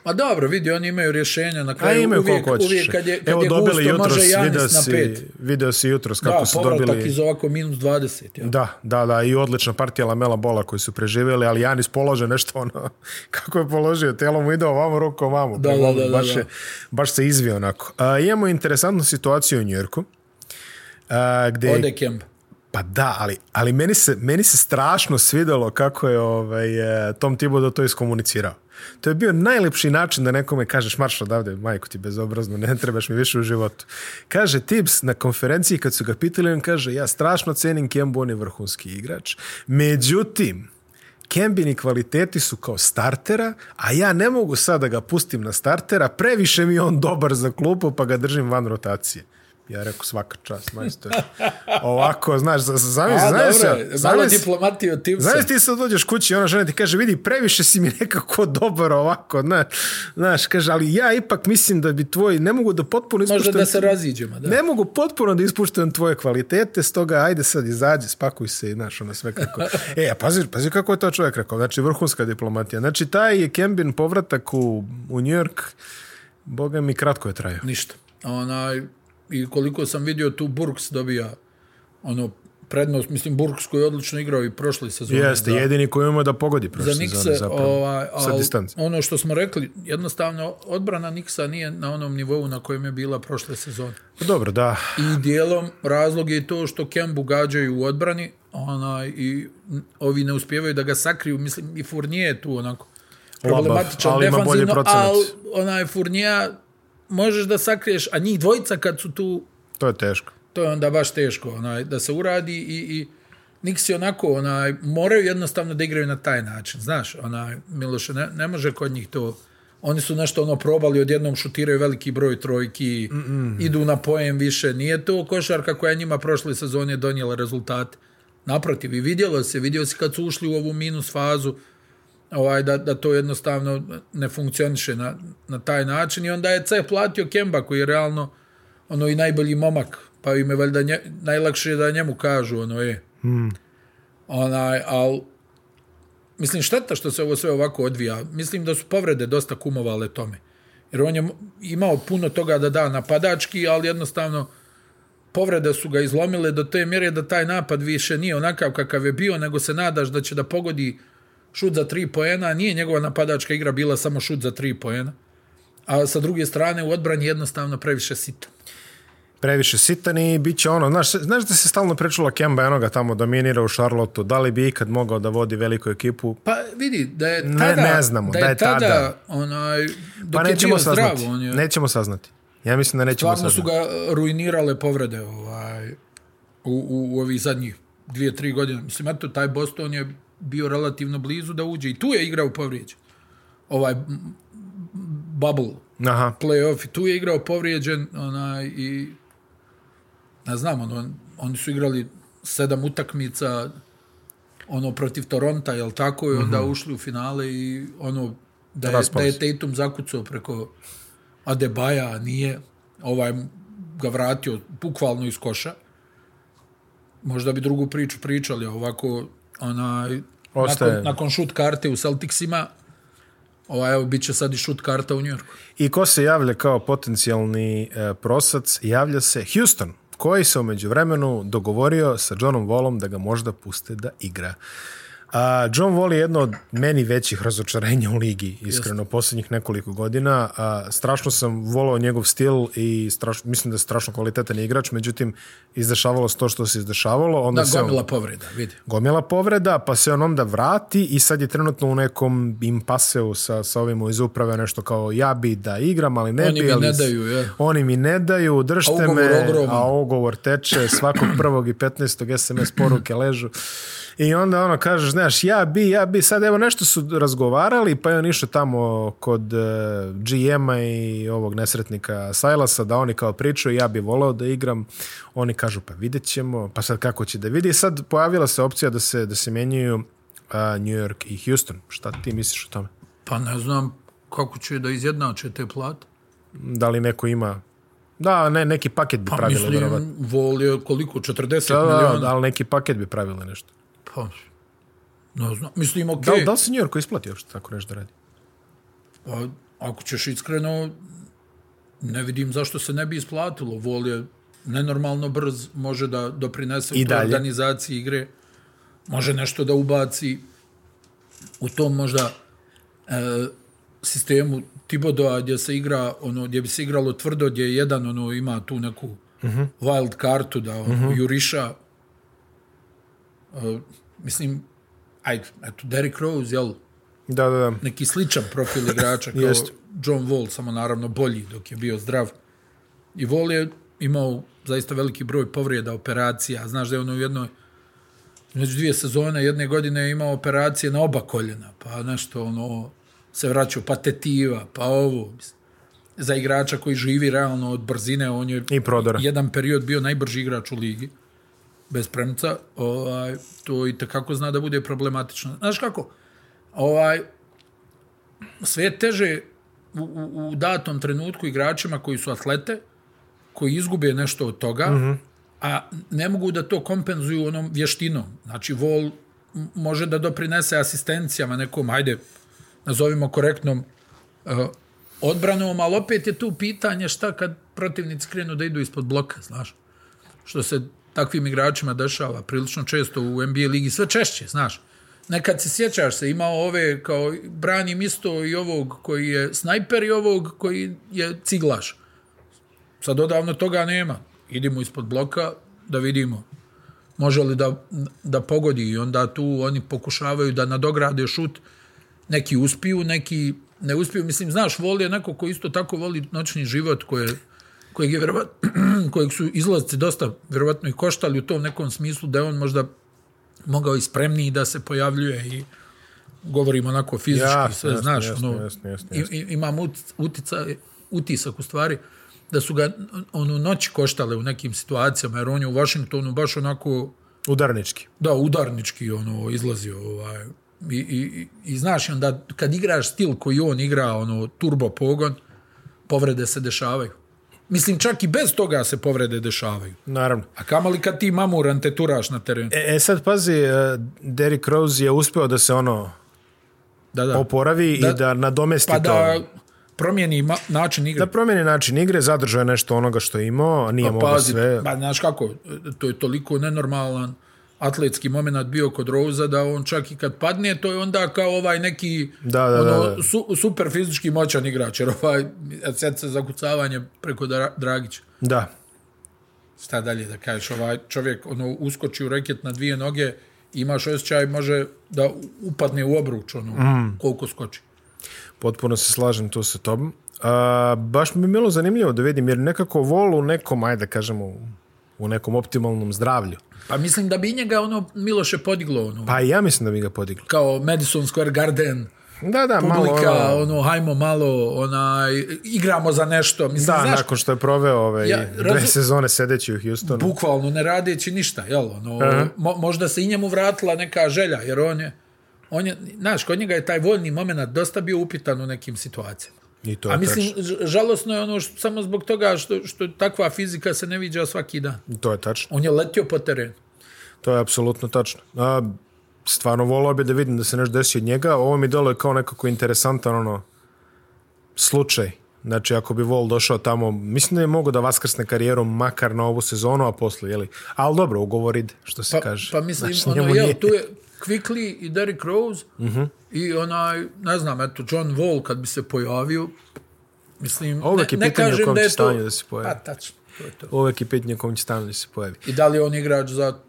Ma dobro, vidi, oni imaju rješenja na A kraju. imaju uvijek, koliko hoćeš. uvijek kad je, kad Evo je dobili gusto, može jutros, video Janis na si, pet. video si jutros kako Da, su povratak dobili... iz ovako minus 20. Ja. Da, da, da, i odlična partija Lamela Bola koji su preživjeli, ali Janis polože nešto ono, <laughs> kako je položio, telo mu ide ovamo, rukom ovamo. Da, da, da, da, baš, da. Je, baš se izvio onako. A, imamo interesantnu situaciju u Njujorku, a, gde... Ode. Pa da, ali, ali meni, se, meni se strašno svidelo kako je ovaj, e, Tom Thibodeau to iskomunicirao. To je bio najlepši način da nekome kažeš marš odavde, majko ti bezobrazno, ne trebaš mi više u životu. Kaže Tibbs na konferenciji kad su ga pitali, on kaže ja strašno cenim Kembu, on je vrhunski igrač. Međutim, Kembini kvaliteti su kao startera, a ja ne mogu sad da ga pustim na startera, previše mi je on dobar za klupu, pa ga držim van rotacije. Ja rekao svaka čast, majstor. Ovako, znaš, zamisli, znaš, dobro, malo znaš, diplomatije od Tipsa. Znaš ti sad dođeš kući i ona žena ti kaže vidi previše si mi nekako dobar ovako, znaš, znaš kaže ali ja ipak mislim da bi tvoj, ne mogu da potpuno Možda ispuštam, da se raziđemo. Da. ne mogu potpuno da ispuštam tvoje kvalitete, stoga ajde sad izađi, spakuj se i znaš ono sve kako. E, a pazi, pazi kako je to čovjek rekao, znači vrhunska diplomatija. Znači taj je Kembin povratak u, u New York, boga mi kratko je trajao. Ništa. Onaj, I koliko sam vidio tu Burks dobija ono prednost, mislim Burks koji je odlično igrao i prošle sezone. Jeste, da, jedini koji ima da pogodi prošle za sezone Nikse, zapravo. ovaj, sa al, distance. ono što smo rekli, jednostavno odbrana Niksa nije na onom nivou na kojem je bila prošle sezone. Dobro, da. I dijelom razlog je to što Kembu gađaju u odbrani onaj, i ovi ne uspijevaju da ga sakriju. Mislim, i Fournier je tu onako problematičan ali defanzivno, ali onaj Fournier možeš da sakriješ, a njih dvojica kad su tu, To je teško. to je onda baš teško onaj, da se uradi i, i Niksi onako, onaj, moraju jednostavno da igraju na taj način, znaš, onaj, Miloše, ne, ne može kod njih to, oni su nešto ono probali, odjednom šutiraju veliki broj trojki, mm -mm. idu na pojem više, nije to košarka koja njima prošle sezone donijela rezultate. Naprotiv, i vidjelo se, vidio se kad su ušli u ovu minus fazu, ovaj, da, da to jednostavno ne funkcioniše na, na taj način i onda je C platio Kemba koji je realno ono i najbolji momak, pa im je valjda nje, najlakše da njemu kažu ono je. Hmm. Onaj, al mislim šteta što se ovo sve ovako odvija. Mislim da su povrede dosta kumovale tome. Jer on je imao puno toga da da napadački, ali jednostavno povrede su ga izlomile do te mjere da taj napad više nije onakav kakav je bio, nego se nadaš da će da pogodi šut za tri poena. Nije njegova napadačka igra bila samo šut za tri poena. A sa druge strane u odbrani jednostavno previše sita. previše sitan i bit će ono, znaš, znaš da se stalno pričalo Kemba enoga tamo dominira u Charlotteu, da li bi ikad mogao da vodi veliku ekipu? Pa vidi, da je Ne- tada, ne znamo, da je, da je tada, tada. onaj, dok Pa je nećemo bio zdrav, saznati. on je, Nećemo saznati. Ja mislim da nećemo stvarno su saznati. ga ruinirale povrede ovaj, u, u, u ovih zadnjih dvije, tri godine. Mislim, eto, taj Boston je bio relativno blizu da uđe i tu je igrao povrijeđen. Ovaj bubble Aha. playoff i tu je igrao povrijeđen onaj, i ne znam, ono, oni su igrali sedam utakmica ono protiv Toronta, jel tako, i onda mm -hmm. ušli u finale i ono da je, da je. Tatum zakucao preko Adebaja, a nije ovaj ga vratio bukvalno iz koša. Možda bi drugu priču pričali, ovako onaj, Ostaje. nakon, nakon šut karte u Celticsima, ovaj, evo, bit će sad i šut karta u Njorku. I ko se javlja kao potencijalni e, prosac? Javlja se Houston, koji se umeđu vremenu dogovorio sa Johnom Wallom da ga možda puste da igra. A, John Wall je jedno od meni većih razočarenja u ligi, iskreno, posljednjih nekoliko godina. A, strašno sam volao njegov stil i strašno, mislim da je strašno kvalitetan igrač, međutim, izdešavalo se to što se izdešavalo. Onda Da, se on- gomila povreda, vidi. gomila povreda, pa se on onda vrati i sad je trenutno u nekom impaseu sa, sa ovim iz uprave, nešto kao ja bi da igram, ali ne Oni bi. mi ali ne daju, je. Oni mi ne daju, držte A me, ogroman. a ugovor teče svakog prvog i 15. SMS poruke ležu. I onda ono kažeš, znaš, ja bi, ja bi, sad evo nešto su razgovarali, pa je on išao tamo kod uh, GM-a i ovog nesretnika Sajlasa, da oni kao pričaju, ja bi voleo da igram. Oni kažu, pa vidjet ćemo, pa sad kako će da vidi. I sad pojavila se opcija da se, da se menjaju uh, New York i Houston. Šta ti misliš o tome? Pa ne znam kako će da izjednače te plate. Da li neko ima... Da, ne, neki paket bi Pa pravili. verovatno. mislim, vol je koliko, 40 Da, da, miliona? da, ali neki paket bi pravili nešto. Pa, ne znam, mislim, okej. Da, li- da li se New Yorku isplati uopšte tako nešto da radi? Pa, ako ćeš iskreno, ne vidim zašto se ne bi isplatilo. Vol je nenormalno brz, može da doprinese I u organizaciji igre, može nešto da ubaci u tom možda e, sistemu Tibodoa gdje se igra, ono, gdje bi se igralo tvrdo, gdje jedan ono, ima tu neku uh -huh. wild kartu da ono, uh -huh. juriša. E, mislim, ajde, eto, Derrick Rose, jel, Da, da, da. neki sličan profil igrača kao Jest. John Wall, samo naravno bolji dok je bio zdrav. I Wall je imao zaista veliki broj povreda, operacija. Znaš da je ono u jednoj među dvije sezone jedne godine je imao operacije na oba koljena, pa nešto ono se vraćao, pa tetiva, pa ovo. Mislim, Za igrača koji živi realno od brzine, on je I prodora. jedan period bio najbrži igrač u ligi bez premca, ovaj, to i takako zna da bude problematično. Znaš kako? Ovaj, sve je teže u, u, u datom trenutku igračima koji su atlete, koji izgube nešto od toga, mm -hmm. a ne mogu da to kompenzuju onom vještinom. Znači, vol može da doprinese asistencijama nekom, hajde, nazovimo korektnom uh, odbranom, ali opet je tu pitanje šta kad protivnici krenu da idu ispod bloka, znaš. Što se takvim igračima dešava prilično često u NBA ligi, sve češće, znaš. Nekad se sjećaš se, imao ove kao branim isto i ovog koji je snajper i ovog koji je ciglaš. Sad odavno toga nema. Idemo ispod bloka da vidimo može li da, da pogodi i onda tu oni pokušavaju da nadograde šut. Neki uspiju, neki ne uspiju. Mislim, znaš, voli je neko ko isto tako voli noćni život koje, kojeg, je vjerovat, <clears throat> kojeg su izlazci dosta vjerovatno i koštali u tom nekom smislu da je on možda mogao i spremniji da se pojavljuje i govorimo onako fizički, Jasno, sve, jasno, znaš, jasno, ono, i- jasno. i- imam utic, utica, utisak u stvari da su ga onu noć koštale u nekim situacijama, jer on je u Washingtonu baš onako Udarnički. da, udarnički ono izlazio ovaj i, i, i, i znaš onda kad igraš stil koji on igra ono turbo pogon povrede se dešavaju mislim čak i bez toga se povrede dešavaju Naravno. a kamali kad ti mamuran te turaš na terenu E, e sad pazi, uh, Derrick Rose je uspeo da se ono da, da. oporavi da, i da nadomesti pa to. da promijeni ma, način igre Da promijeni način igre, zadržao je nešto onoga što je imao, a nije mogao pazi, sve. pa znaš kako, to je toliko nenormalan atletski moment bio kod Roza da on čak i kad padne, to je onda kao ovaj neki Da, da, ono, da, da. Su, super fizički moćan igrač, jer ovaj sad se zakucavanje preko Dra Dragića. Da. Šta dalje da kažeš, ovaj čovjek ono, uskoči u reket na dvije noge, imaš osjećaj, može da upadne u obruč, ono, mm. koliko skoči. Potpuno se slažem tu sa tobom. A, baš mi je bilo zanimljivo da vidim, jer nekako vol u nekom, ajde da kažemo, u- nekom optimalnom zdravlju. Pa mislim da bi njega ono Miloše podiglo, ono, Pa ja mislim da bi ga podiglo. kao Madison Square Garden, Da, da, publika, malo... ono- ono, hajmo malo, onaj, igramo za nešto. Mislim, Da, znaš, nakon što je proveo ove Ja ja, dve razum- sezone sedeći u Houstonu. bukvalno ne radeći ništa, jel? Ono, mo, možda se i njemu vratila neka želja, jer on je, on je, znaš, kod njega je taj voljni moment dosta bio upitan u nekim situacijama. I to je A mislim, tačno. žalosno je ono što, samo zbog toga što, što takva fizika se ne viđa svaki dan. To je tačno. On je letio po terenu. To je apsolutno tačno. A, stvarno volao bi da vidim da se nešto desi od njega. Ovo mi deluje kao nekako interesantan ono, slučaj. Znači, ako bi Vol došao tamo, mislim da je mogo da vaskrsne karijeru makar na ovu sezonu, a posle, jeli? Ali dobro, ugovor ide, što se Pa, kaže. pa mislim, Znači, ono, jel, tu je, Quickly i Derrick Rose uh -huh. I onaj, ne znam, eto, John Wall kad bi se pojavio, mislim, Uvek je ne, ne pitanje u kažem kom da će stanju da se pojavi. Pa, tačno, to je to. Uvek je pitanje kom će stanju da se pojavi. I da li je on igrač za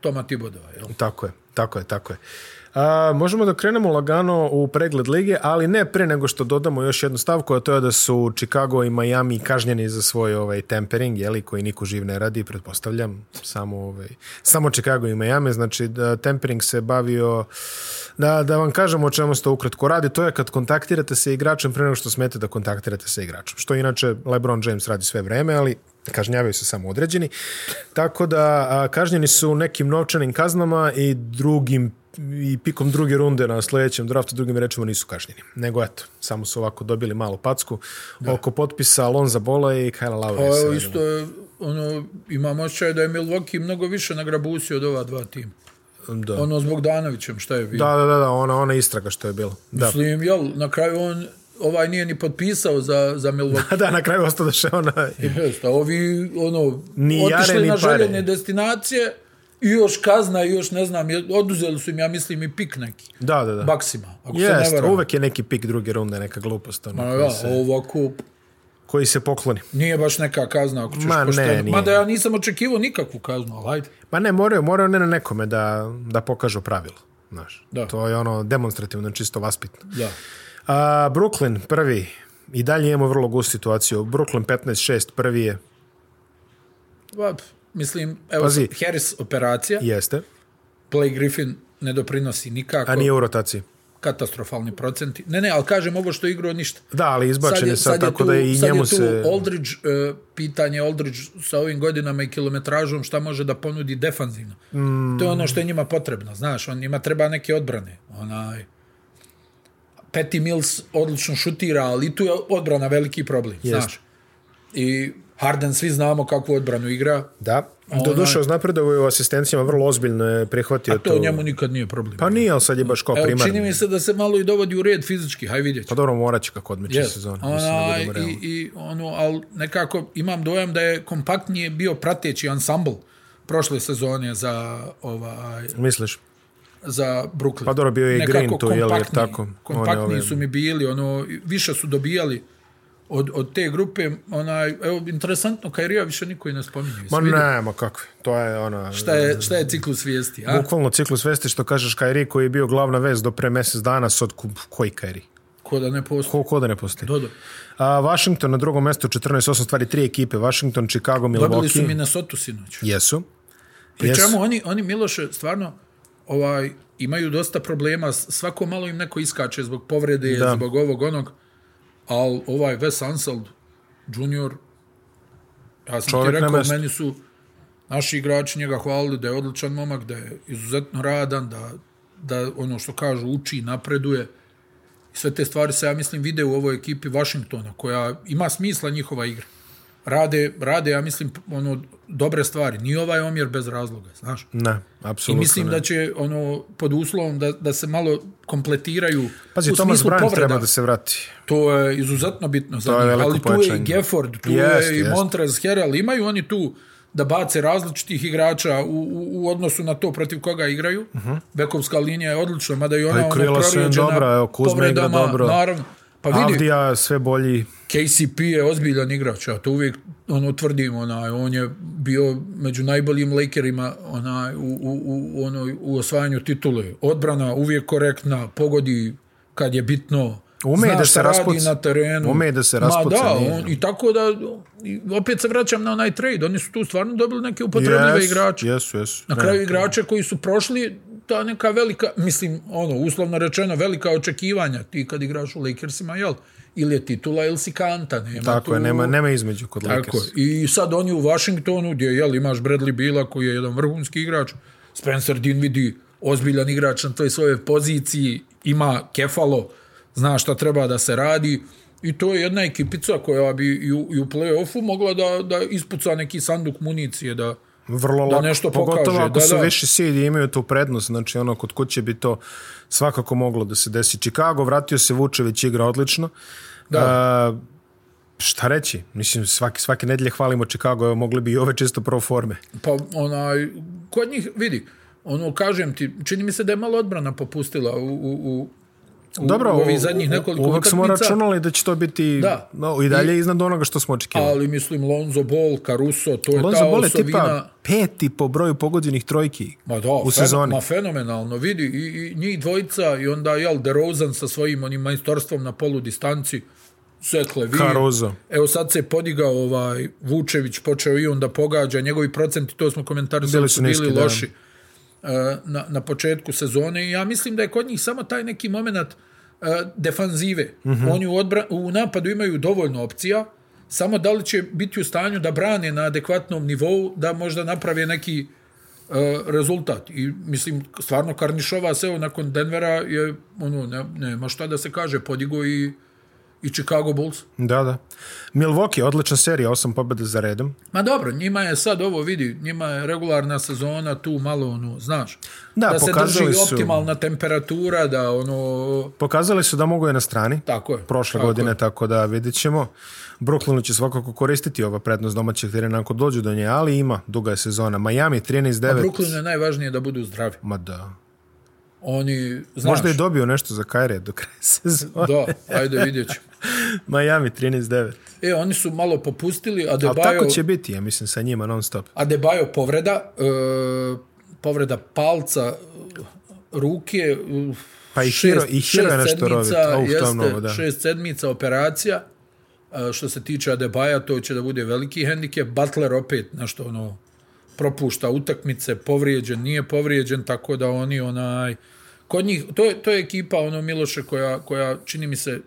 Toma Tibodova, jel? Tako je, tako je, tako je. A, možemo da krenemo lagano u pregled lige, ali ne pre nego što dodamo još jednu stavku, a to je da su Chicago i Miami kažnjeni za svoj ovaj tempering, jeli, koji niko živ ne radi, pretpostavljam, samo ovaj samo Chicago i Miami, znači da tempering se bavio da, da vam kažem o čemu se to ukratko radi, to je kad kontaktirate se igračem pre nego što smete da kontaktirate se igračem. Što inače LeBron James radi sve vreme, ali kažnjavaju se samo određeni. Tako da a, kažnjeni su nekim novčanim kaznama i drugim i pikom druge runde na sljedećem draftu drugim rečima nisu kažnjeni. Nego eto, samo su ovako dobili malu packu da. oko potpisa Alonza Bola i Kyle Lowry. Pa isto je, ono, imam osjećaj da je Milwaukee mnogo više nagrabusio od ova dva tima. Da. Ono s Bogdanovićem, šta je bilo? da, da, da, da, ona, ona istraga što je bilo. Da. Mislim, jel, na kraju on ovaj nije ni potpisao za, za <laughs> Milwaukee. da, na kraju ostao da še ona... Jeste, ovi, ono, Ni jare, otišli ni na pare. željene destinacije i još kazna i još, ne znam, oduzeli su im, ja mislim, i pik neki. Da, da, da. Baksima, ako se ne Jest, uvek je neki pik druge runde, neka glupost. Ono, Ma ja, se, ovako, koji se pokloni. nije baš neka kazna ako ćeš Ma ne, pošteno. nije. Mada ja nisam očekivao nikakvu kaznu, ali hajde. Ma ne, moraju, moraju ne na nekome da, da pokažu pravilo. Znaš, Da. to je ono demonstrativno, čisto vaspitno. Da. A, Brooklyn prvi. I dalje imamo vrlo gust situaciju. Brooklyn 15-6 prvi je. Pa, mislim, evo, Pazi. Harris operacija, Jeste. Blake Griffin ne doprinosi nikako, A nije u rotaciji. katastrofalni procenti. Ne, ne, ali kažem ovo što je igrao ništa. Da, ali izbačen je sad, tako da i sad njemu je tu se... Aldridge, uh, pitanje Aldridge sa ovim godinama i kilometražom šta može da ponudi defanzivno. Mm. To je ono što je njima potrebno, znaš, on njima treba neke odbrane. Onaj, Patty Mills odlično šutira, ali tu je odbrana veliki problem, Jest. znaš. I Harden svi znamo kakvu odbranu igra, Da. Doduše, uznapredovo je u asistencijama vrlo ozbiljno je prihvatio a to njemu nikad nije problem. Pa nije, ali sad je baš kao Evo, čini mi se da se malo i dovodi u red fizički, haj vidjet ću. Pa dobro, morat će kako odmeće Yes. sezonu. Ona, da i, i ono, ali nekako imam dojam da je kompaktnije bio prateći ansambl prošle sezone za ovaj Misliš? za Brooklyn. Pa dobro, bio je i Green tu, je li, jer tako? Kompaktniji ove- su mi bili, ono, više su dobijali od, od te grupe. Onaj, evo, interesantno, Kairija više niko i ne spominje. Ma ne, ma kakve. To je ona... Šta je, šta je ciklus vijesti? A? Bukvalno ciklus vesti što kažeš Kairi koji je bio glavna vest do pre mjesec dana sad koji Kairi? Ko da ne postoji? Ko, ko da ne postoji? Dodo. A, Washington na drugom mjestu 14-8 stvari tri ekipe. Washington, Chicago, Dobili su Milwaukee. Minnesota sinoć. Jesu. Pri Jesu. čemu oni, oni Miloše, stvarno, ovaj, imaju dosta problema, svako malo im neko iskače zbog povrede, da. zbog ovog onog, ali ovaj Wes Anseld junior, ja sam Čovjek ti rekao, meni su naši igrači njega hvalili da je odličan momak, da je izuzetno radan, da, da ono što kažu uči, napreduje. I sve te stvari se, ja mislim, vide u ovoj ekipi Washingtona, koja ima smisla njihova igra. Rade, rade, ja mislim, ono, dobre stvari. Nije ovaj omjer bez razloga, znaš. Ne, I apsolutno mislim ne. da će ono pod uslovom da, da se malo kompletiraju Pazi, u Thomas smislu Bryant povreda. treba da se vrati. To je izuzetno bitno za njih. Ali tu je i pojačanje. Gafford, tu Jest, je i jest. Montrez Harrell. Imaju oni tu da bace različitih igrača u, u, u odnosu na to protiv koga igraju. Uh -huh. Bekovska linija je odlična, mada i ona Mhm. Pa i krila ono su im prorijeđena dobra, evo, Kuzma igra dobro. Naravno. Pa vidi, Avdija sve bolji. KCP je ozbiljan igrač, ja to uvijek ono tvrdim, onaj, on je bio među najboljim Lakerima onaj, u, u, u, onoj, u osvajanju titule. Odbrana uvijek korektna, pogodi kad je bitno, Ume zna da se raspuca. na terenu. Ume da se Ma raspuca, da, nije. on, i tako da, i opet se vraćam na onaj trade, oni su tu stvarno dobili neke upotrebljive Jesu, igrače. Jesu, jesu. Na kraju igrače koji su prošli ta neka velika, mislim, ono, uslovno rečeno, velika očekivanja, ti kad igraš u Lakersima, jel? Ili je titula ili si kanta, nema Tako tu... je, nema, nema između kod Tako Lakers. je. I sad oni u Washingtonu, gdje jel, imaš Bradley Bila, koji je jedan vrhunski igrač, Spencer Dinwiddie, ozbiljan igrač na toj svojoj poziciji, ima kefalo, zna šta treba da se radi, i to je jedna ekipica koja bi i u, i u play-offu mogla da, da ispuca neki sanduk municije, da, Vrlo da lako, nešto pogotovo pokaže, ako da, su da. viši seed i imaju tu prednost, znači ono kod kuće bi to svakako moglo da se desi. Chicago, vratio se Vučević, igra odlično. Da. A, šta reći? Mislim, svaki, svake nedelje hvalimo Chicago, evo mogli bi i ove čisto pro forme. Pa onaj, kod njih, vidi, ono, kažem ti, čini mi se da je malo odbrana popustila u, u, u, u, Dobro, u ovih zadnjih nekoliko uvek smo utakmica. računali da će to biti Da. no, i dalje iznad onoga što smo očekivali. Ali mislim Lonzo Ball, Caruso, to je Lonzo ta Ball je osovina... tipa peti po broju pogođenih trojki Ma da, u fen- sezoni. Ma fenomenalno, vidi, i, i njih dvojica i onda, jel, DeRozan sa svojim onim majstorstvom na polu distanci, Sekle, vi. Caruso. Evo sad se podigao ovaj Vučević, počeo i on da pogađa, njegovi procenti, to smo komentarisali, Bili su bili niski, da. Loši e, na, na početku sezone i ja mislim da je kod njih samo taj neki moment e, defanzive. Mm. -hmm. Oni u, odbra, u napadu imaju dovoljno opcija, samo da li će biti u stanju da brane na adekvatnom nivou, da možda naprave neki e, rezultat. I mislim, stvarno Karnišova se nakon Denvera je, ono, ne, nema šta da se kaže, podigo i, i Chicago Bulls. Da, da. Milwaukee, odlična serija, osam pobjeda za redom. Ma dobro, njima je sad ovo, vidi, njima je regularna sezona tu malo, ono, znaš, Da, da se drži su- optimalna temperatura, da ono, Pokazali su da mogu je na strani tako je. prošle tako godine, je. tako da vidjet ćemo. Brooklynu će svakako koristiti ova prednost domaćeg terena ako dođu do nje, ali ima duga je sezona. Miami 13-9. A Brooklynu je najvažnije da budu zdravi. Ma da. Oni, znaš, Možda je dobio nešto za Kajre do kraja <laughs> sezone. da, ajde vidjet ćemo. Miami 13-9. E, oni su malo popustili, a Ali tako će biti, ja mislim, sa njima non stop. a Debajo povreda, e, povreda palca, e, ruke, Pa i šest- i Hiro je šest nešto rovit. sedmica, Uf, jeste, mnogo, da. Šest sedmica operacija, e, što se tiče Adebaja, to će da bude veliki hendikep. Butler opet nešto ono propušta utakmice, povrijeđen, nije povrijeđen, tako da oni onaj kod njih to je to je ekipa ono Miloše koja koja čini mi se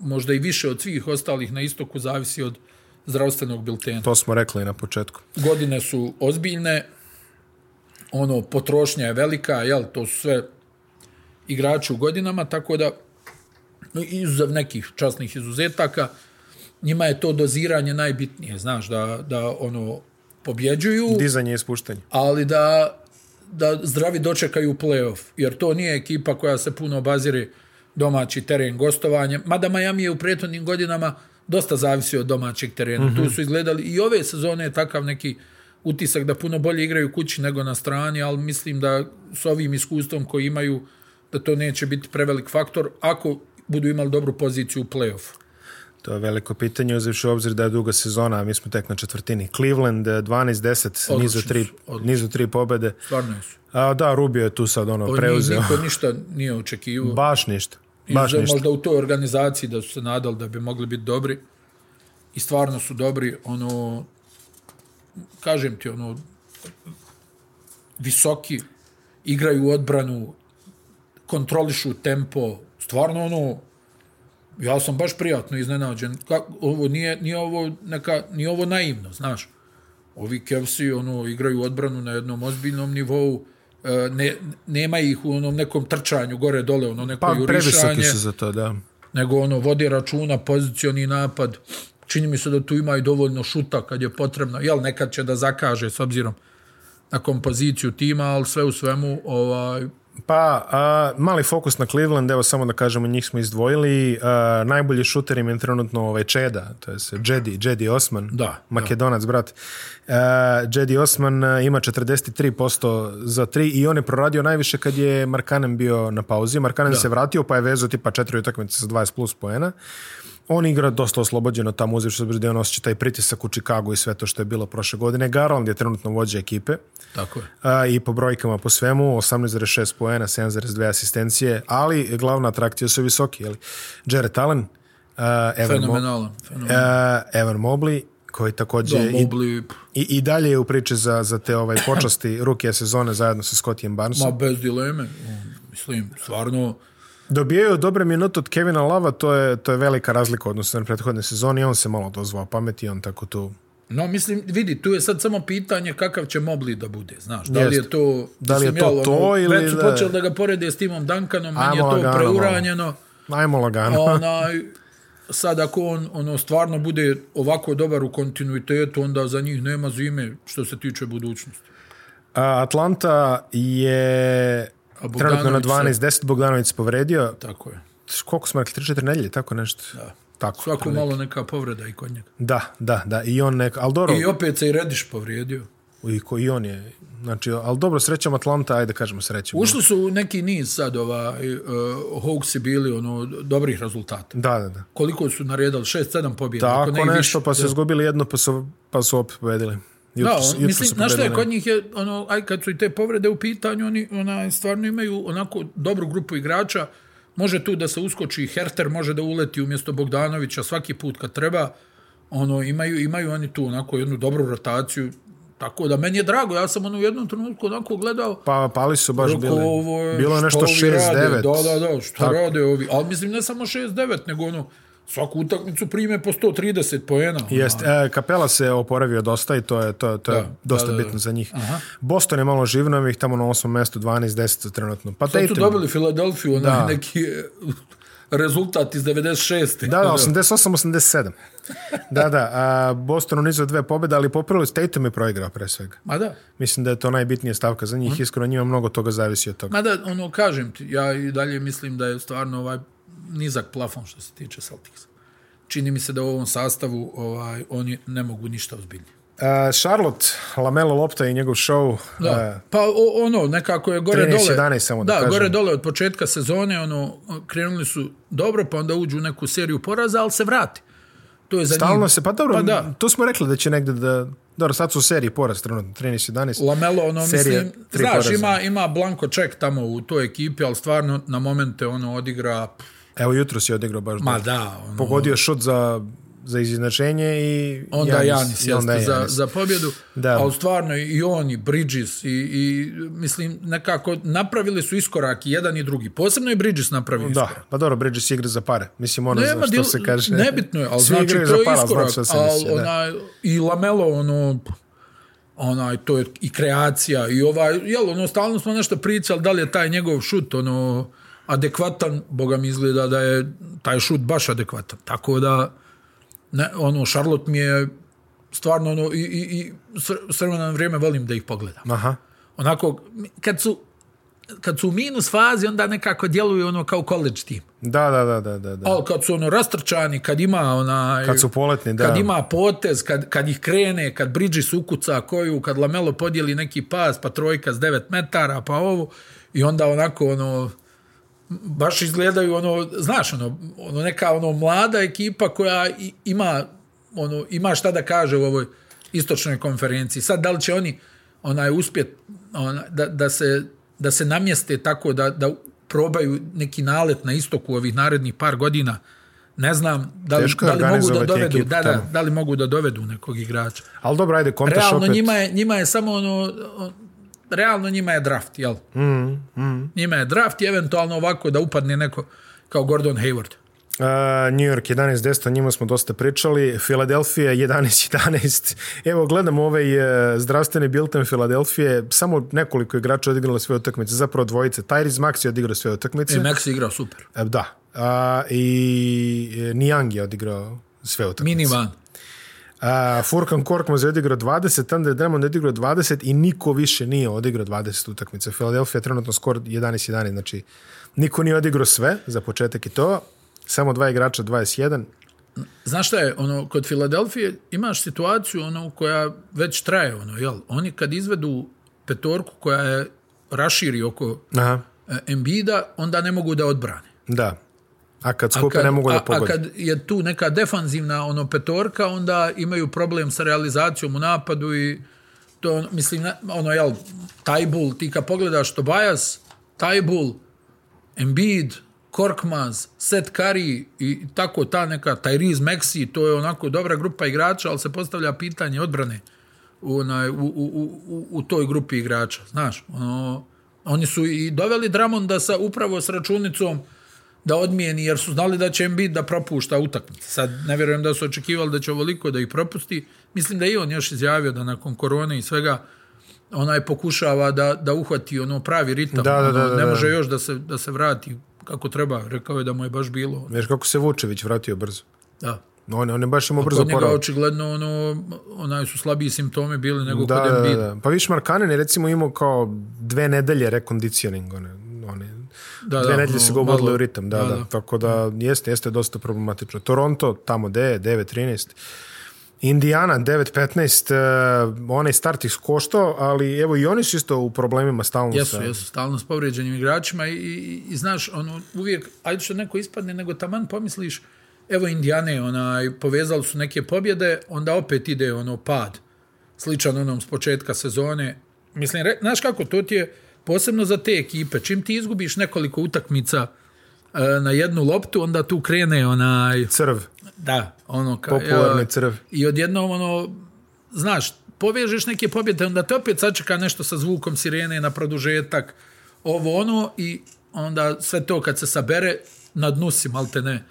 možda i više od svih ostalih na istoku zavisi od zdravstvenog biltena. To smo rekli na početku. Godine su ozbiljne, ono, potrošnja je velika, jel, to su sve igrači u godinama, tako da, no, izuzev nekih časnih izuzetaka, njima je to doziranje najbitnije, znaš, da, da ono, pobjeđuju, Dizanje i spuštanje. ali da, da zdravi dočekaju play-off, jer to nije ekipa koja se puno bazire domaći teren gostovanje, mada Miami je u prethodnim godinama dosta zavisi od domaćeg terena. Mm -hmm. Tu su izgledali i ove sezone je takav neki utisak da puno bolje igraju kući nego na strani, ali mislim da s ovim iskustvom koji imaju da to neće biti prevelik faktor ako budu imali dobru poziciju u play-off. To je veliko pitanje, uzevši u obzir da je duga sezona, a mi smo tek na četvrtini. Cleveland eh, 12-10, nizu Odlični tri, su, odlični. nizu tri pobede. Stvarno su. A, da, Rubio je tu sad ono Od preuzeo. niko ništa nije očekivao. Baš ništa. Baš ništa. možda u toj organizaciji da su se nadali da bi mogli biti dobri i stvarno su dobri ono kažem ti ono visoki igraju odbranu kontrolišu tempo stvarno ono ja sam baš prijatno iznenađen kako ovo nije nije ovo neka nije ovo naivno znaš ovi Kevsi ono igraju odbranu na jednom ozbiljnom nivou ne, nema ih u onom nekom trčanju gore dole ono neko Pa previsoki jurišanje su za to, da. nego ono vodi računa pozicioni napad čini mi se da tu ima i dovoljno šuta kad je potrebno jel nekad će da zakaže s obzirom na kompoziciju tima ali sve u svemu ovaj Pa, a, mali fokus na Cleveland, evo samo da kažemo, njih smo izdvojili. A, najbolji šuter im je trenutno ovaj Čeda, to je Jedi, Jedi Osman, Da, makedonac, brat. A, Jedi Osman a, ima 43% za tri i on je proradio najviše kad je Markanen bio na pauzi. Markanen da. se vratio pa je vezao tipa četiri utakmice sa 20 plus poena. On igra dosta oslobođeno tamo uzevši obzir da on osjeća taj pritisak u Chicagu i sve to što je bilo prošle godine. Garland je trenutno vođa ekipe tako je a, i po brojkama po svemu 18,6 poena, 7,2 asistencije, ali glavna atrakcija su visoki. Jeli? Jared Allen, uh, Evan, Mo uh, Evan Mobley, koji takođe da, i, Mobley, i, i dalje je u priči za, za te ovaj počasti rukije sezone zajedno sa Scottijem Barnesom. ma bez dileme mislim stvarno Dobijaju dobre minute od Kevina Lava, to je, to je velika razlika odnosno na prethodne sezone i on se malo dozvao pameti, on tako tu No, mislim, vidi, tu je sad samo pitanje kakav će Mobley da bude, znaš. Da li je to... Da li je to jel, to ono, ili Već su da- počeli da ga porede s Timom Duncanom, meni je to lagano, preuranjeno. Ajmo lagano. <laughs> Onaj, sad ako on ono, stvarno bude ovako dobar u kontinuitetu, onda za njih nema zime što se tiče budućnosti. Atlanta je A trenutno na Bogdanović se- 12-10, Bogdanović se povredio. Tako je. Koliko smo rekli, 3-4 nedjelje, tako nešto? Da. Tako. Svako otprilike. malo neka povreda i kod njega. Da, da, da. I on nek... Ali dobro, I opet se i Rediš povrijedio. I, ko, I on je, znači, ali dobro, srećom Atlanta, ajde kažemo srećom. Ušli su u neki niz sad, ovaj, uh, Hawksi bili ono, dobrih rezultata. Da, da, da. Koliko su naredali? 6-7 pobjeda. ako Tako ne i nešto, više. pa su izgubili jedno, pa su, pa su opet pobedili. Da, Jutros- on, jutros mislim, znaš šta je, kod njih je, ono, aj kad su i te povrede u pitanju, oni ona, stvarno imaju onako dobru grupu igrača, može tu da se uskoči Herter, može da uleti umjesto Bogdanovića svaki put kad treba, ono, imaju, imaju oni tu onako jednu dobru rotaciju, tako da meni je drago, ja sam ono u jednom trenutku onako gledao, Pa, pali su baš bili. ovo Bilo je što nešto ovi rade, 6-9. Da, da, da, što Tako. rade ovi. Ali mislim, ne samo 6-9, nego ono, svaku utakmicu prime po 130 poena. Jest, e, Kapela se oporavio dosta i to je, to, to je Da, dosta da, da, bitno da. za njih. Aha. Boston je malo živno, ih tamo na osmom mestu, 12-10 trenutno. Pa Sad su dobili Filadelfiju, onaj Da. neki e, <laughs> rezultat iz 96. Da, da, 88-87. da, da, a Boston unizu dve pobjede, ali popravili Tatum je proigrao pre svega. Ma da, Mislim da je to najbitnija stavka za njih, Mhm. iskreno njima mnogo toga zavisi od toga. ma da, ono, kažem ti, ja i dalje mislim da je stvarno ovaj nizak plafon što se tiče Celticsa. Čini mi se da u ovom sastavu ovaj, oni ne mogu ništa ozbiljnije. Uh, Charlotte, Lamelo Lopta i njegov show, Da. uh, pa o, ono, nekako je gore 13, dole. 11 samo da da kažem. gore dole od početka sezone, ono, krenuli su dobro, pa onda uđu u neku seriju poraza, ali se vrati. To je za stalno njih. se, pa dobro, Pa da. to smo rekli da će negde da, dobro, sad su seriji poraz trenutno, 13-11. Lamelo, ono, Serija, mislim, znaš, poraza. ima, ima blanko ček tamo u toj ekipi, ali stvarno na momente ono odigra, pff, Evo, jutro si odigrao baš ma da, ono, Pogodio šut za, za izjednačenje i onda Janis, i onda jeste, za, Janis. za pobjedu, Da. ali stvarno i on i Bridges i, i mislim nekako napravili su iskorak i jedan i drugi, posebno je Bridges napravio Da, iskorak. pa dobro, Bridges igra za pare. Mislim, ono Nema što dil- se kaže. Nebitno je, ali Svi znači to je para, iskorak. znači se al, misli, da. onaj, I Lamelo, ono, onaj, to je i kreacija i ovaj, jel, ono, stalno smo nešto pričali, da li je taj njegov šut, ono, adekvatan, boga mi izgleda da je taj šut baš adekvatan. Tako da, ne, ono, Charlotte mi je stvarno, ono, i, i, i s s vremena na vrijeme volim da ih pogledam. Aha. Onako, kad su, kad su u minus fazi, onda nekako djeluju ono kao college tim. Da, da, da, da, da. da. Ali kad su ono rastrčani, kad ima onaj... Kad su poletni, da. Kad ima potez, kad, kad ih krene, kad Bridges ukuca koju, kad Lamelo podijeli neki pas, pa trojka s 9 metara, pa ovo, i onda onako ono, baš izgledaju ono, znaš, ono, ono neka ono mlada ekipa koja i- ima, ono, ima šta da kaže u ovoj istočnoj konferenciji. Sad, da li će oni onaj uspjet ona, da, da, se, da se namjeste tako da, da probaju neki nalet na istoku ovih narednih par godina, ne znam da li, Teško da li mogu da dovedu, da, da, da li mogu da dovedu nekog igrača. Ali dobro, ajde, kontaš Realno opet. njima je, njima je samo ono, realno njima je draft, jel? Mm, mm. Njima je draft i eventualno ovako da upadne neko kao Gordon Hayward. Uh, New York 11-10, o njima smo dosta pričali. Philadelphia 11-11. <laughs> Evo, gledam ovaj uh, zdravstveni bilten Philadelphia. Samo nekoliko igrača odigralo sve utakmice, zapravo dvojice. Tyrese Maxi je odigrao sve utakmice. E, Max je igrao super. E, Da. Uh, I Niang je odigrao sve utakmice. Minivan. Uh, Furkan Korkmaz je odigrao 20, Andre Drummond je odigrao 20 i niko više nije odigrao 20 utakmica. Philadelphia je trenutno skor 11-11, znači niko nije odigrao sve za početak i to. Samo dva igrača 21. Znaš šta je, ono, kod Filadelfije imaš situaciju ono, koja već traje, ono, jel? Oni kad izvedu petorku koja je raširi oko Aha, e, Embida, onda ne mogu da odbrane. da. A kad A skupe kad, ne mogu a, da a pogode. kad je tu neka defanzivna ono petorka, onda imaju problem sa realizacijom u napadu i to, ono, mislim, ono, jel, Tajbul, ti kad pogledaš Tobias, Tajbul, Embiid, Korkmaz, Seth Curry i tako ta neka Tyrese Maxey, to je onako dobra grupa igrača, ali se postavlja pitanje odbrane u, onaj, u, u, u, u, u toj grupi igrača, znaš, ono, oni su i doveli Dramonda sa, upravo s računicom da odmijeni, jer su znali da će Embiid da propušta utakmice. Sad ne vjerujem da su očekivali da će ovoliko da ih propusti. Mislim da je i on još izjavio da nakon korone i svega onaj pokušava da, da uhvati ono pravi ritam. Da, da, da, ono, da, ne da. može još da se, da se vrati kako treba. Rekao je da mu je baš bilo. Viš kako se Vučević vratio brzo. Da. On, on je baš imao brzo Kod njega poravak. očigledno ono, onaj su slabiji simptomi bili nego Da, kod da, Embiida. da. Pa viš Markanen je recimo imao kao dve nedelje rekondicioning. One, Da, dve da, nedelje se malo- u ritam. Da, da, da, da. Tako da jeste, jeste dosta problematično. Toronto, tamo gde je, 9-13. Indiana 9-15, uh, onaj start ih koštao, ali evo i oni su isto u problemima stalno Jesu, sa... jesu, stalno s povređenim igračima i, i, i znaš, ono, uvijek, ajde što neko ispadne, nego taman pomisliš, evo Indijane, onaj, povezali su neke pobjede, onda opet ide ono pad, sličan onom s početka sezone. Mislim, re, znaš kako, to ti je posebno za te ekipe, čim ti izgubiš nekoliko utakmica e, na jednu loptu, onda tu krene onaj... Crv. Da, ono ka, Popularni evo, crv. I odjednom ono, znaš, povežeš neke pobjede, onda te opet sačeka nešto sa zvukom sirene na produžetak, ovo ono i onda sve to kad se sabere, na dnu si, malte ne,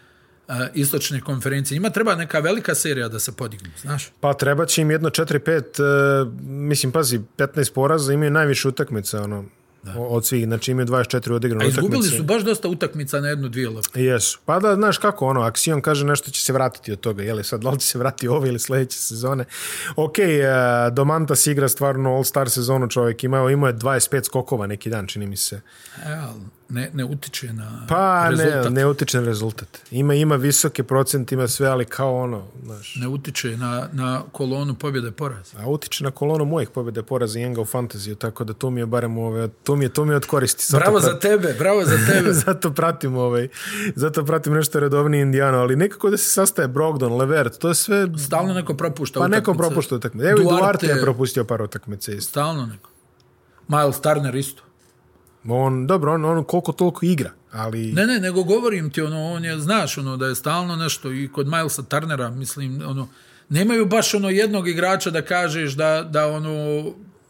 uh, istočne konferencije. Ima treba neka velika serija da se podigne, znaš? Pa treba će im jedno 4-5, uh, mislim, pazi, 15 poraza, imaju najviše utakmica, ono, da. od svih, znači imaju 24 odigrane A utakmice. izgubili su baš dosta utakmica na jednu, dvije lopte. Jesu. Pa da, znaš kako, ono, Axion kaže nešto će se vratiti od toga, jeli sad, li će se vratiti ove ili sledeće sezone. Ok, uh, Domantas igra stvarno All-Star sezonu čovjek, imao, imao je 25 skokova neki dan, čini mi se. Ali ne, ne utiče na Pa rezultat. ne, ne utiče na rezultat. Ima, ima visoke procente, ima sve, ali kao ono, znaš, ne utiče na, na kolonu pobjede poraza. a utiče na kolonu mojih pobjede poraza i Enga u fantaziju, tako da to mi je barem ove, to mi je, to mi je od koristi. Zato Bravo prat- za tebe, bravo za <laughs> tebe. zato pratim ovaj, zato pratim nešto redovnije Indijano, ali nekako da se sastaje Brogdon, Levert, to je sve Stalno neko propušta Pa neko utakmice. propušta utakmice. Evo i Duarte- Duarte je propustio par utakmice isto. Stalno neko. Miles Turner isto. On, dobro, on, on koliko toliko igra, ali... Ne, ne, nego govorim ti, ono, on je, znaš, ono, da je stalno nešto i kod Milesa Turnera, mislim, ono, nemaju baš ono jednog igrača da kažeš da, da ono,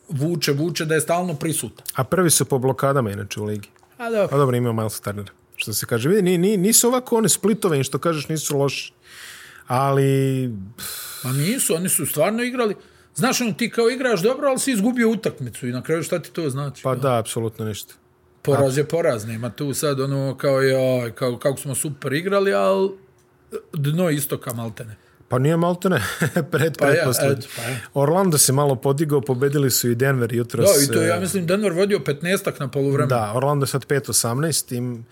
vuče, vuče, da je stalno prisutan. A prvi su po blokadama inače u ligi. A da, Pa dobro, imao Miles Turner. Što se kaže, vidi, ni, ni, nisu ovako one splitove, što kažeš, nisu loši. Ali, pa nisu, oni su stvarno igrali, znaš, ono, ti kao igraš dobro, ali si izgubio utakmicu i na kraju šta ti to znači? pa da, apsolutno ništa. Poraz je poraz, nema tu sad ono kao, joj, kao, kako smo super igrali, ali dno istoka maltene. Pa nije Maltene, <laughs> pred Pa ja, eto, pa ja. Orlando se malo podigao, pobedili su i Denver jutros. Da, i to je, ja e, mislim, Denver vodio 15 na poluvremenu. Da, Orlando je sad 5-18 im,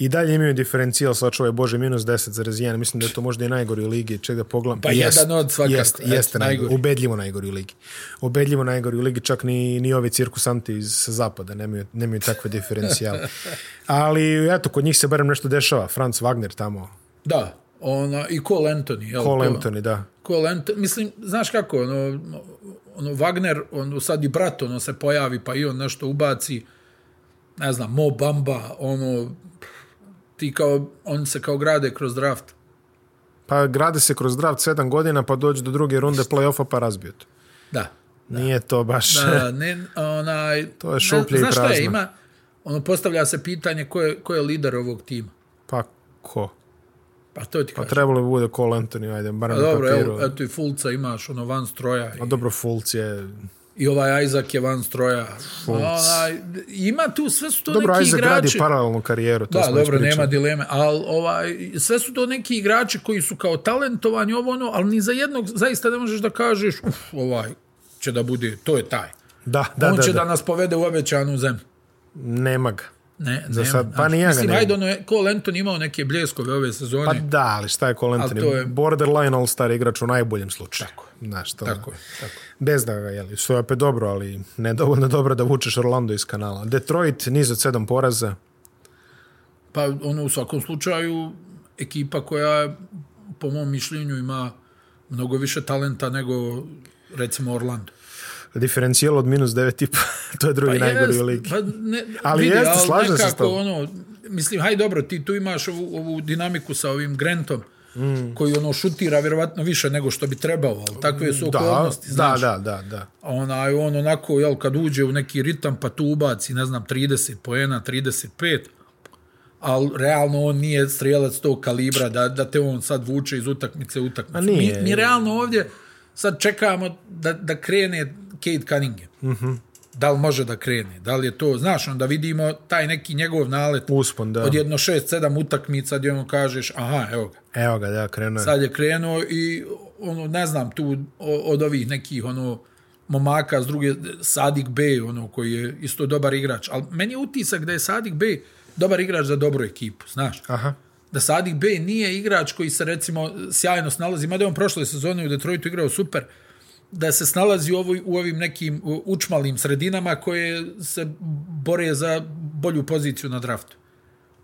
i dalje imaju diferencijal, sačuvaj Bože, minus 10,1. Mislim da je to možda i najgori u ligi. Ček da pogledam. Pa jedan od svakako. Jeste, Eto, jeste najgori. najgori. Ubedljivo najgori u ligi. Ubedljivo najgori u ligi, čak ni, ni ovi cirkusanti iz sa zapada nemaju, nemaju takve diferencijale. <laughs> Ali, eto, kod njih se barem nešto dešava. Franz Wagner tamo, Da, ona, i Cole Anthony. Jel, Cole Anthony, da. Cole Anthony, mislim, znaš kako, ono, ono Wagner, ono, sad i brat, ono, se pojavi, pa i on nešto ubaci, ne znam, Mo Bamba, ono, ti kao, on se kao grade kroz draft. Pa grade se kroz draft 7 godina, pa dođe do druge runde play-offa, pa razbio to. Da. Nije to baš... Da, ne, onaj, <laughs> To je šuplje i Znaš šta je, prazno. ima, ono, postavlja se pitanje ko je, ko je lider ovog tima. pa ko? Pa to ti Pa kažem. trebalo bi bude Cole Anthony, ajde, Pa na dobro, papiru. evo, eto i Fulca imaš, ono, van stroja. A dobro, Fulc je... I ovaj Isaac je van stroja. Onaj, ima tu, sve su to Dobro, neki Isaac igrači. gradi paralelnu karijeru, to Da, smo dobro, nema dileme, ali ovaj, sve su to neki igrači koji su kao talentovani ovo ono, ali ni za jednog zaista ne možeš da kažeš, uf, ovaj će da bude, to je taj. Da, da, On da, će da. da nas povede u obećanu zemlju. Nema ga. Ne, Za nema, sad, pa znaš. ni ja ga Mislim, nemam. ajde, ono, je- Cole Anthony imao neke bljeskove ove sezone. Pa da, ali šta je Cole Anthony? je- Borderline all-star igrač u najboljem slučaju. Tako. Znaš, to, Tako je, tako je. Bez da ga, jeli, što je opet dobro, ali ne dovoljno dobro da vučeš Orlando iz kanala. Detroit, niz od sedam poraza. Pa ono u svakom slučaju ekipa koja po mom mišljenju ima mnogo više talenta nego recimo Orlando. Diferencijal od minus 9,5, <laughs> to je drugi najgori jest, u ligi. Pa ne, Ali vidi, jeste, slažem se s tobom. Ono, mislim, haj dobro, ti tu imaš ovu, ovu dinamiku sa ovim Grantom, mm. koji ono šutira vjerovatno više nego što bi trebao, ali takve su okolnosti, da, znaš. da, da, da. Onaj, on onako, jel, kad uđe u neki ritam, pa tu ubaci, ne znam, 30 poena, 35, ali realno on nije strijelac tog kalibra da, da te on sad vuče iz utakmice u utakmicu. Mi, mi realno ovdje sad čekamo da, da krene Kate Cunningham. Mm Mhm. -hmm. Da li može da krene? Da li je to, znaš, onda vidimo taj neki njegov nalet Uspon, da. od jedno šest, sedam utakmica gdje on kažeš, aha, evo ga, Evo ga, da, krenuo je. sad je krenuo i ono ne znam tu od ovih nekih ono momaka s druge Sadik B ono koji je isto dobar igrač al meni je utisak da je Sadik B dobar igrač za dobru ekipu znaš Aha. da Sadik B nije igrač koji se recimo sjajno snalazi, mada je on prošle sezone u Detroitu igrao super, da se snalazi u, ovoj, u ovim nekim učmalim sredinama koje se bore za bolju poziciju na draftu.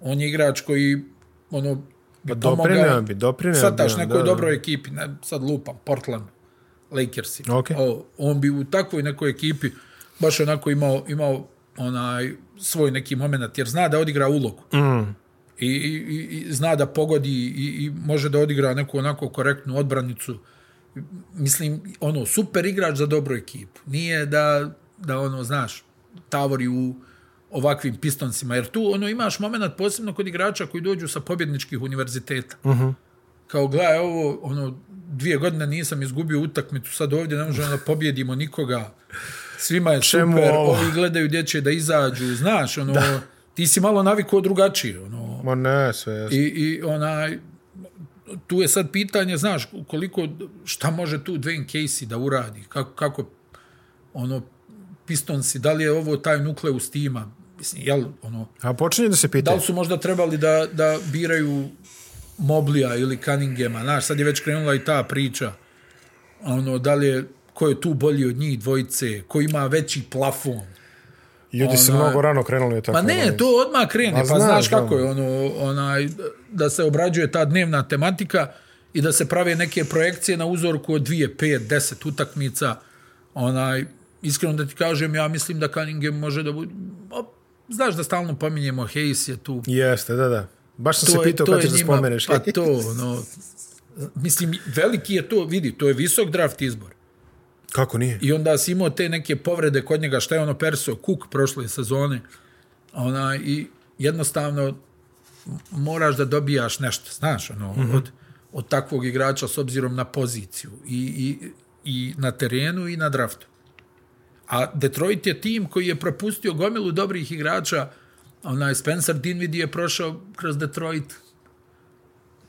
On je igrač koji ono, bi Pa doprineo bi, doprineo bi, nekoj da, dobroj ekipi, ne, sad lupam, Portland, Lakersi. Ok. O, on bi u takvoj nekoj ekipi baš onako imao, imao onaj svoj neki moment, jer zna da odigra ulogu. Mm. I, i, i zna da pogodi i, i može da odigra neku onako korektnu odbranicu. Mislim, ono, super igrač za dobru ekipu. Nije da, da ono, znaš, tavori u ovakvim pistonsima. Jer tu, ono, imaš moment posebno kod igrača koji dođu sa pobjedničkih univerziteta. Uh -huh. Kao, gledaj, ovo, ono, dvije godine nisam izgubio utakmicu, sad ovdje ne možemo da pobjedimo nikoga. Svima je Čemu super, ovo? ovi gledaju gdje će da izađu, znaš, ono, da. ti si malo navikao drugačije, ono, Ma ne, sve jasno. I, i onaj, tu je sad pitanje, znaš, koliko, šta može tu Dwayne Casey da uradi, kako, kako ono, Pistonsi, da li je ovo taj nukleus tima, mislim, jel, ono, A počinje da se da pita. li su možda trebali da, da biraju Moblija ili Cunninghama, znaš, sad je već krenula i ta priča, ono, da li je, ko je tu bolji od njih dvojice, ko ima veći plafon, Ljudi su onaj- mnogo rano krenuli u tako. Pa ne, to odmah krene, pa znam, znaš znam. kako je ono, onaj, da se obrađuje ta dnevna tematika i da se prave neke projekcije na uzorku od 2, 5, 10 utakmica. Onaj, iskreno da ti kažem, ja mislim da Cunningham može da bude... Znaš da stalno pominjemo, Hayes je tu. Jeste, da, da. Baš sam se To je, pitao kad ćeš da spomeneš. pa to, ono, mislim, veliki je to, vidi, to je visok draft izbor. Kako nije? I onda si imao te neke povrede kod njega, šta je ono perso, Cook prošle sezone. Ona, I jednostavno moraš da dobijaš nešto, znaš, ono, mm -hmm. od, od takvog igrača s obzirom na poziciju i, i, i na terenu i na draftu. A Detroit je tim koji je propustio gomilu dobrih igrača. Onaj Spencer Dinwiddie je prošao kroz Detroit.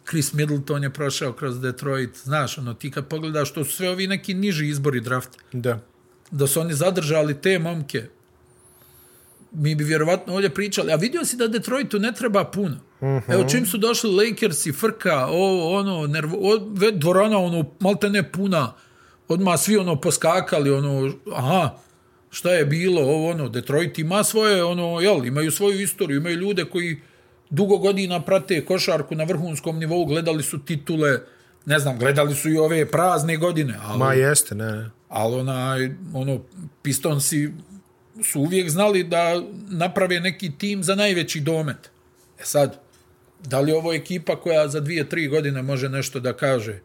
Chris Middleton je prošao kroz Detroit. Znaš, ono, ti kad pogledaš, to su sve ovi neki niži izbori drafta. Da. Da su oni zadržali te momke, mi bi vjerovatno ovdje pričali. A vidio si da Detroitu ne treba puno. Uh -huh. Evo čim su došli Lakers i frka, ovo, ono, nervo, o, ve- dvorana, ono, malte ne puna, odmah svi ono poskakali, ono, aha, šta je bilo, ovo, ono, Detroit ima svoje, ono, jel, imaju svoju istoriju, imaju ljude koji dugo godina prate košarku na vrhunskom nivou, gledali su titule, ne znam, gledali su i ove prazne godine, ali, Ma jeste, ne, ne. ali onaj, ono, Pistonsi su uvijek znali da naprave neki tim za najveći domet. E sad, da li ovo ekipa koja za dvije, tri godine može nešto da kaže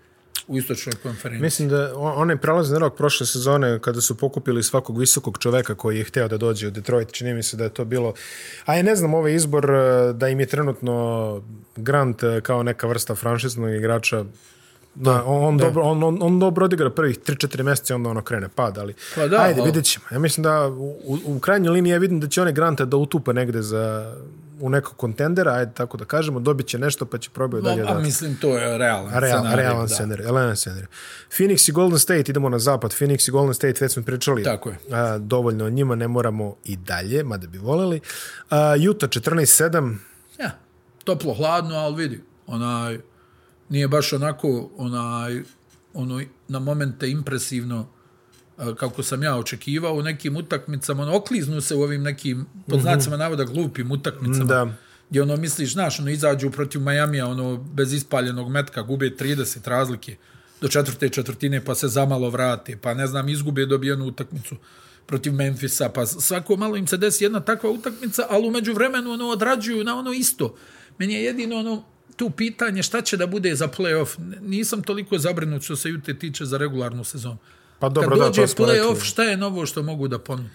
u istočnoj konferenciji? Mislim da on- onaj prelazni rok prošle sezone kada su pokupili svakog visokog čoveka koji je hteo da dođe u Detroit, čini mi se da je to bilo... A i ne znam, ovaj izbor eh, da im je trenutno Grant eh, kao neka vrsta franšiznog igrača Da, on, on, dobro, on, on, on dobro odigra prvih 3-4 mjeseca i onda ono krene pad, ali Pa da, ajde, ali- vidjet ćemo. Ja mislim da u, u, u krajnjoj liniji ja vidim da će one Granta da utupa negde za, u nekog kontendera, ajde tako da kažemo, dobit će nešto pa će probaju dalje no, da... a mislim, to je realan Real, scenarij, realan da. scenarij, realan scenarij. Phoenix i Golden State, idemo na zapad. Phoenix i Golden State, već smo pričali. Tako je. A, dovoljno o njima, ne moramo i dalje, mada bi voleli. A, Utah 14-7, Ja, toplo, hladno, ali vidi, onaj, nije baš onako, onaj, ono, na momente impresivno, kako sam ja očekivao u nekim utakmicama, ono, okliznu se u ovim nekim, pod znacima navoda, glupim utakmicama. Da. Gdje ono misliš, znaš, ono izađu protiv Majamija, ono, bez ispaljenog metka, gube 30 razlike do četvrte četvrtine, pa se zamalo vrate, pa ne znam, izgube dobijenu utakmicu protiv Memfisa, pa svako malo im se desi jedna takva utakmica, ali umeđu vremenu ono odrađuju na ono isto. Meni je jedino ono tu pitanje šta će da bude za play-off. Nisam toliko zabrinut što se Jute tiče za regularnu sezonu. Pa dobro, Kad da, dođe smo play-off, šta je novo što mogu da ponude?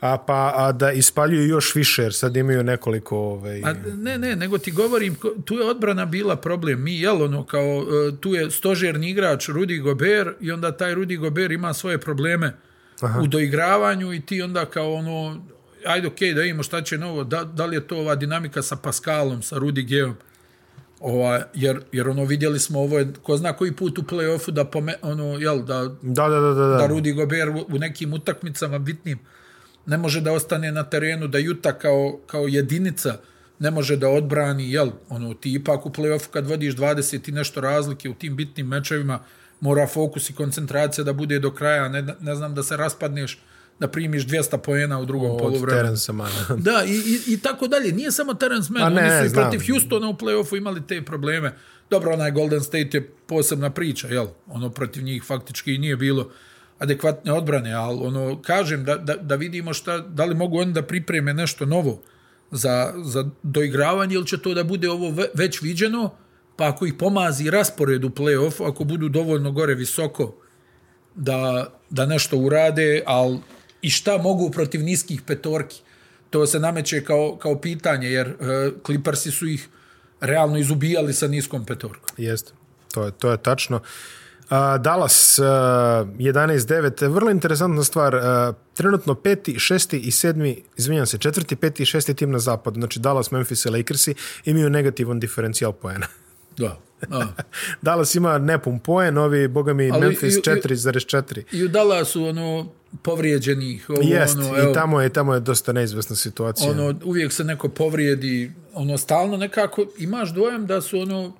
A, pa, a da ispaljuju još više, jer sad imaju nekoliko... Ovaj, A ne, ne, nego ti govorim, tu je odbrana bila problem. Mi, jel, ono, kao, e, tu je stožerni igrač Rudi Gober i onda taj Rudi Gober ima svoje probleme Aha. u doigravanju i ti onda kao ono, ajde, okej, okay, da vidimo šta će novo, da, da li je to ova dinamika sa Pascalom, sa Rudi Geom, ova, jer, jer ono, vidjeli smo ovo, je, ko zna koji put u play-offu da, pome, ono, jel, da, da, da, da, da. da da. Rudi Gober u, u nekim utakmicama bitnim ne može da ostane na terenu, da Juta kao, kao jedinica ne može da odbrani, jel, ono, ti ipak u play-offu kad vodiš 20 i nešto razlike u tim bitnim mečevima, mora fokus i koncentracija da bude do kraja, ne, ne znam da se raspadneš, da primiš 200 poena u drugom Od poluvremenu. Terence Mana. <laughs> Da, i, i, i tako dalje. Nije samo Terence Ma Mann, ne, oni su i protiv Houstona u play-offu imali te probleme. Dobro, onaj Golden State je posebna priča, jel? Ono protiv njih faktički i nije bilo adekvatne odbrane, ali ono, kažem da, da, da vidimo šta, da li mogu oni da pripreme nešto novo za, za doigravanje ili će to da bude ovo ve- već viđeno, pa ako ih pomazi raspored u play-off, ako budu dovoljno gore visoko da, da nešto urade, ali i šta mogu protiv niskih petorki? To se nameće kao, kao pitanje, jer uh, Clippersi su ih realno izubijali sa niskom petorkom. Jeste, to je, to je tačno. Uh, Dallas uh, 11-9, vrlo interesantna stvar, uh, trenutno peti, šesti i sedmi, izvinjam se, četvrti, peti i šesti tim na zapadu, znači Dallas, Memphis i Lakersi imaju negativan diferencijal poena. Da. <laughs> Dallas ima nepun poen, ovi, boga mi, Ali Memphis i- i- 4,4. I u Dallasu ono povrijeđenih, ovo, Jest, ono, i evo, tamo je, tamo je dosta neizvesna situacija. ono, uvijek se neko povrijedi, ono, stalno nekako, imaš dojam da su, ono,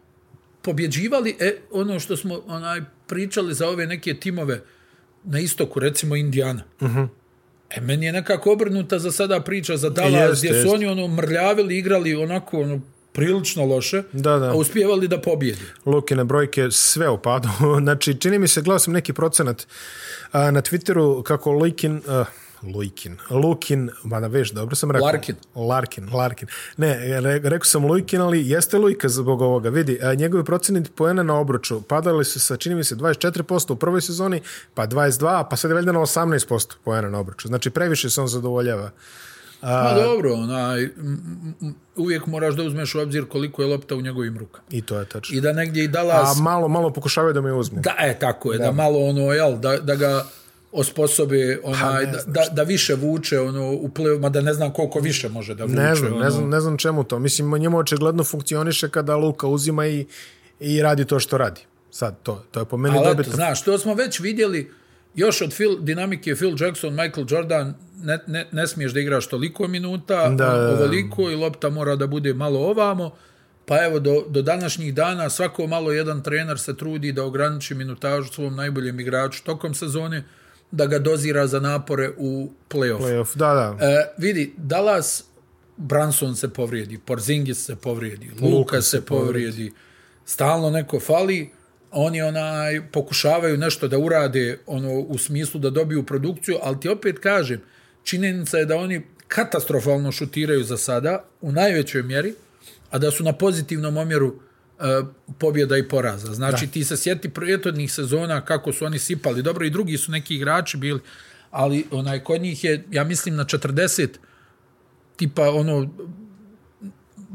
pobjeđivali, e, ono što smo, onaj, pričali za ove neke timove na istoku, recimo Indijana. Uh Mhm. -huh. E, meni je nekako obrnuta za sada priča za Dallas, Jeste, gdje su jeste. oni, ono, mrljavili, igrali onako, ono, prilično loše, Da, da. a uspijevali da pobjede. Lukine brojke sve u padu. <laughs> znači, čini mi se, gledao sam neki procenat a, na Twitteru kako Lukin, uh, Lukin, Lukin, mada veš, dobro sam rekao. Larkin. Larkin, Larkin. Ne, re, rekao sam Lukin, ali jeste Lujka zbog ovoga. Vidi, a, njegovi proceniti poena na obruču padali su sa, čini mi se, 24% u prvoj sezoni, pa 22, pa sad je valjda na 18% poena na obruču. Znači, previše se on zadovoljava. Pa dobro, onaj, uvijek moraš da uzmeš u obzir koliko je lopta u njegovim rukama. I to je tačno. I da negdje i Dallas... A malo, malo pokušavaju da me uzmu. Da, e, tako je, da, da malo ono, jel, da, da ga osposobe onaj, ne da, da, da više vuče ono, u play ma da ne znam koliko više može da vuče. Ne znam, ono. ne znam, ne znam čemu to. Mislim, njemu očigledno funkcioniše kada Luka uzima i, i radi to što radi. Sad, to, to je po meni Ali dobitno. znaš, to smo već vidjeli još od Phil, dinamike Phil Jackson, Michael Jordan, ne, ne, ne smiješ da igraš toliko minuta, Da, da, da. ovoliko i lopta mora da bude malo ovamo, pa evo do, do današnjih dana svako malo jedan trener se trudi da ograniči minutažu svom najboljem igraču tokom sezone, da ga dozira za napore u play-off. Playoff, da, da. E, vidi, Dallas, Branson se povrijedi, Porzingis se povrijedi, Luka se povrijedi, stalno neko fali, oni onaj pokušavaju nešto da urade ono u smislu da dobiju produkciju, ali ti opet kažem, činjenica je da oni katastrofalno šutiraju za sada, u najvećoj mjeri, a da su na pozitivnom omjeru e, pobjeda i poraza. Znači, da. ti se sjeti prijetodnih sezona kako su oni sipali. Dobro, i drugi su neki igrači bili, ali onaj kod njih je, ja mislim, na 40 tipa ono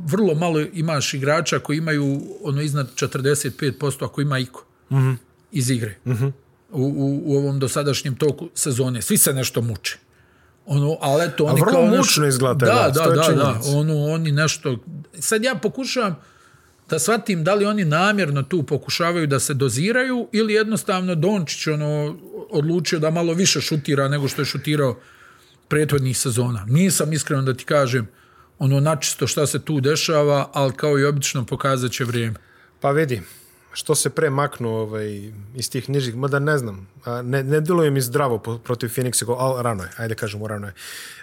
vrlo malo imaš igrača koji imaju ono iznad 45% ako ima iko mm -hmm. iz igre mm -hmm. u, u, u ovom dosadašnjem toku sezone. Svi se nešto muče. Ono, ali eto, oni vrlo kao nešto- mučno izgleda taj Da, da, to da, da. Ono, oni nešto... Sad ja pokušavam da shvatim da li oni namjerno tu pokušavaju da se doziraju ili jednostavno Dončić ono, odlučio da malo više šutira nego što je šutirao prethodnih sezona. Nisam iskreno da ti kažem ono načisto šta se tu dešava, ali kao i obično pokazat će vrijeme. Pa vidi, što se pre maknu ovaj, iz tih nižih, mada ne znam, a, ne, ne deluje mi zdravo po- protiv Phoenixa, ali rano je, ajde kažemo rano je.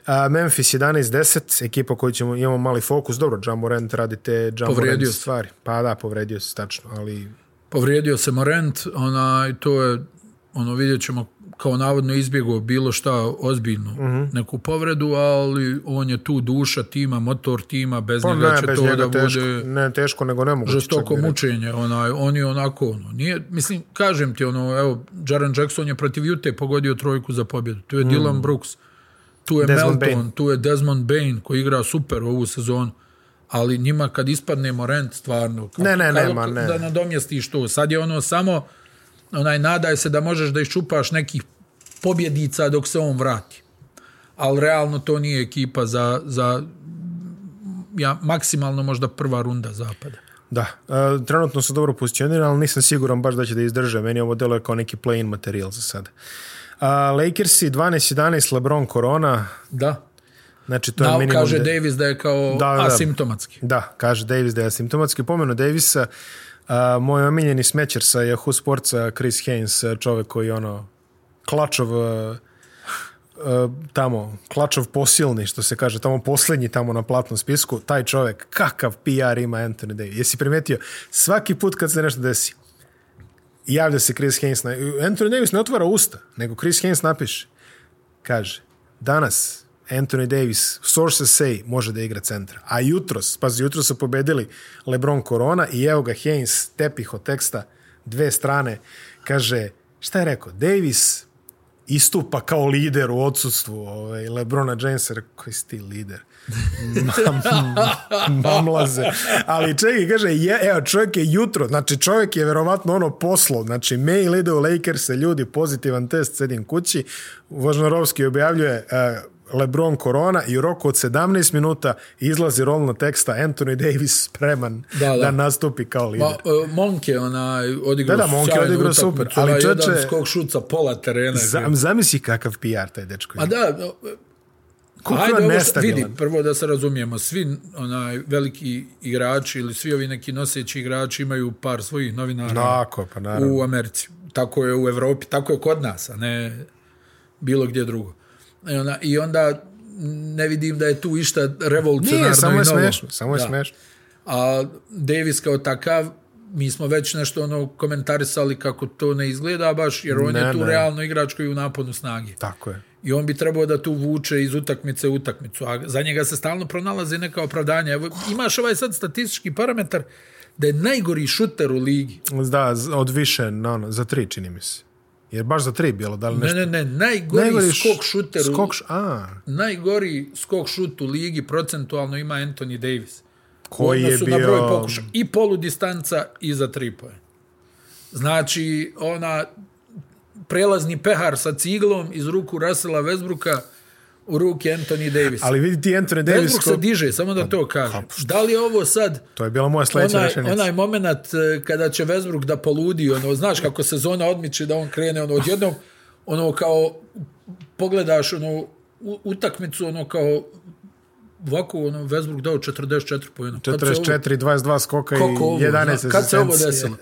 A, Memphis 11-10, ekipa koju ćemo, imamo mali fokus, dobro, Jamorant radi te Jamorant stvari. Pa da, povredio se, tačno, ali Povrijedio se Morent, onaj, to je, ono, vidjet ćemo kao navodno izbjegao bilo šta ozbiljno, mm -hmm. neku povredu, ali on je tu duša tima, motor tima, bez pa njega ne, će bez to njega da teško, bude ne teško, nego ne mogu. žestoko mučenje, onaj, on je onako, ono, nije, mislim, kažem ti, ono, evo, Jaren Jackson je protiv Jute pogodio trojku za pobjedu, tu je mm. Dylan Brooks, tu je Desmond Melton, Bane. tu je Desmond Bain, koji igra super ovu sezonu, ali njima kad ispadne Morent, stvarno, kako, Ne, ne, kako nema, ne. da nadomjestiš to, sad je ono samo, onaj, nadaj se da možeš da iščupaš nekih pobjedica dok se on vrati. Ali realno to nije ekipa za, za ja, maksimalno možda prva runda zapada. Da, uh, trenutno su dobro pozicionirani, ali nisam siguran baš da će da izdrže. Meni ovo deluje kao neki play-in materijal za sada. Uh, Lakersi 12-11, LeBron Corona. Da. Znači, to je Da, minimum kaže de- Davis da je kao Da, da, da. asimptomatski. Da, kaže Davis da je asimptomatski. Pomenu Davisa, a, moj omiljeni smećer sa Yahoo Sportsa, Chris Haynes, čovek koji ono, klačov a, a, tamo, klačov posilni, što se kaže, tamo posljednji tamo na platnom spisku, taj čovek, kakav PR ima Anthony Davis. Jesi primetio, svaki put kad se nešto desi, javlja se Chris Haynes, na, Anthony Davis ne otvara usta, nego Chris Haynes napiše, kaže, danas Anthony Davis, sources say, može da igra centra. A jutros, pazi, jutros su pobedili LeBron Corona i evo ga Haynes, tepih od teksta, dve strane, kaže, šta je rekao? Davis istupa kao lider u odsustvu ovaj, Lebrona Jamesa, koji si ti lider? <laughs> Mam- mamlaze. Ali čekaj, kaže, je, evo, čovjek je jutro, znači čovjek je verovatno ono poslo, znači mail ide u Lakers, ljudi, pozitivan test, sedim kući, Vožnarovski objavljuje uh, Lebron Corona i u roku od 17 minuta izlazi rolno teksta Anthony Davis spreman da, Da, da. da. nastupi kao lider. Ma, uh, Monk je onaj odigrao Da, da, Monk je sjajnu odigrao super, ali čoveče- jedan skok šuca pola terena. je Zam, zamisli kakav PR taj dečko. A ima. da, no, Koliko ajde je ovo što, vidi, prvo da se razumijemo, svi onaj veliki igrači ili svi ovi neki noseći igrači imaju par svojih novinara Tako, pa naravno. u Americi. Tako je u Evropi, tako je kod nas, a ne bilo gdje drugo. I onda, I onda ne vidim da je tu išta revolucionarno Nije, samo je smešno, samo je Da. smešno. A Davis kao takav, mi smo već nešto ono komentarisali kako to ne izgleda baš, jer on Ne, je tu ne. realno igrač koji je u naponu snage. Tako je. I on bi trebao da tu vuče iz utakmice u utakmicu, a za njega se stalno pronalaze neka opravdanja. Evo, imaš ovaj sad statistički parametar da je najgori šuter u ligi. Da, od više, no, ono, za tri čini mi se. Jer baš za tri bilo, da li Ne, nešto? ne, ne, najgori, Najgori skok šuter u, Skok, š- a, najgori skok šut u ligi procentualno ima Anthony Davis. Koji je odnosu na broj bio- pokuša. I polu distanca i za tri poje. Znači, ona prelazni pehar sa ciglom iz ruku Russella Westbrooka u ruke Anthony Davis. ali vidi ti Anthony Davis, Westbrook ko, se diže, samo da to kažem. Da li je ovo sad to je bila moja sledeća onaj, rečenica. onaj moment eh, kada će Westbrook da poludi, ono, znaš kako sezona odmiče da on krene, ono, odjednom, ono, kao, pogledaš, ono, utakmicu, ono, kao, ovako, ono, Westbrook dao 44 pojena. 44, 22 skoka i ovo, 11 zna, kad se ovo asistencije. desilo?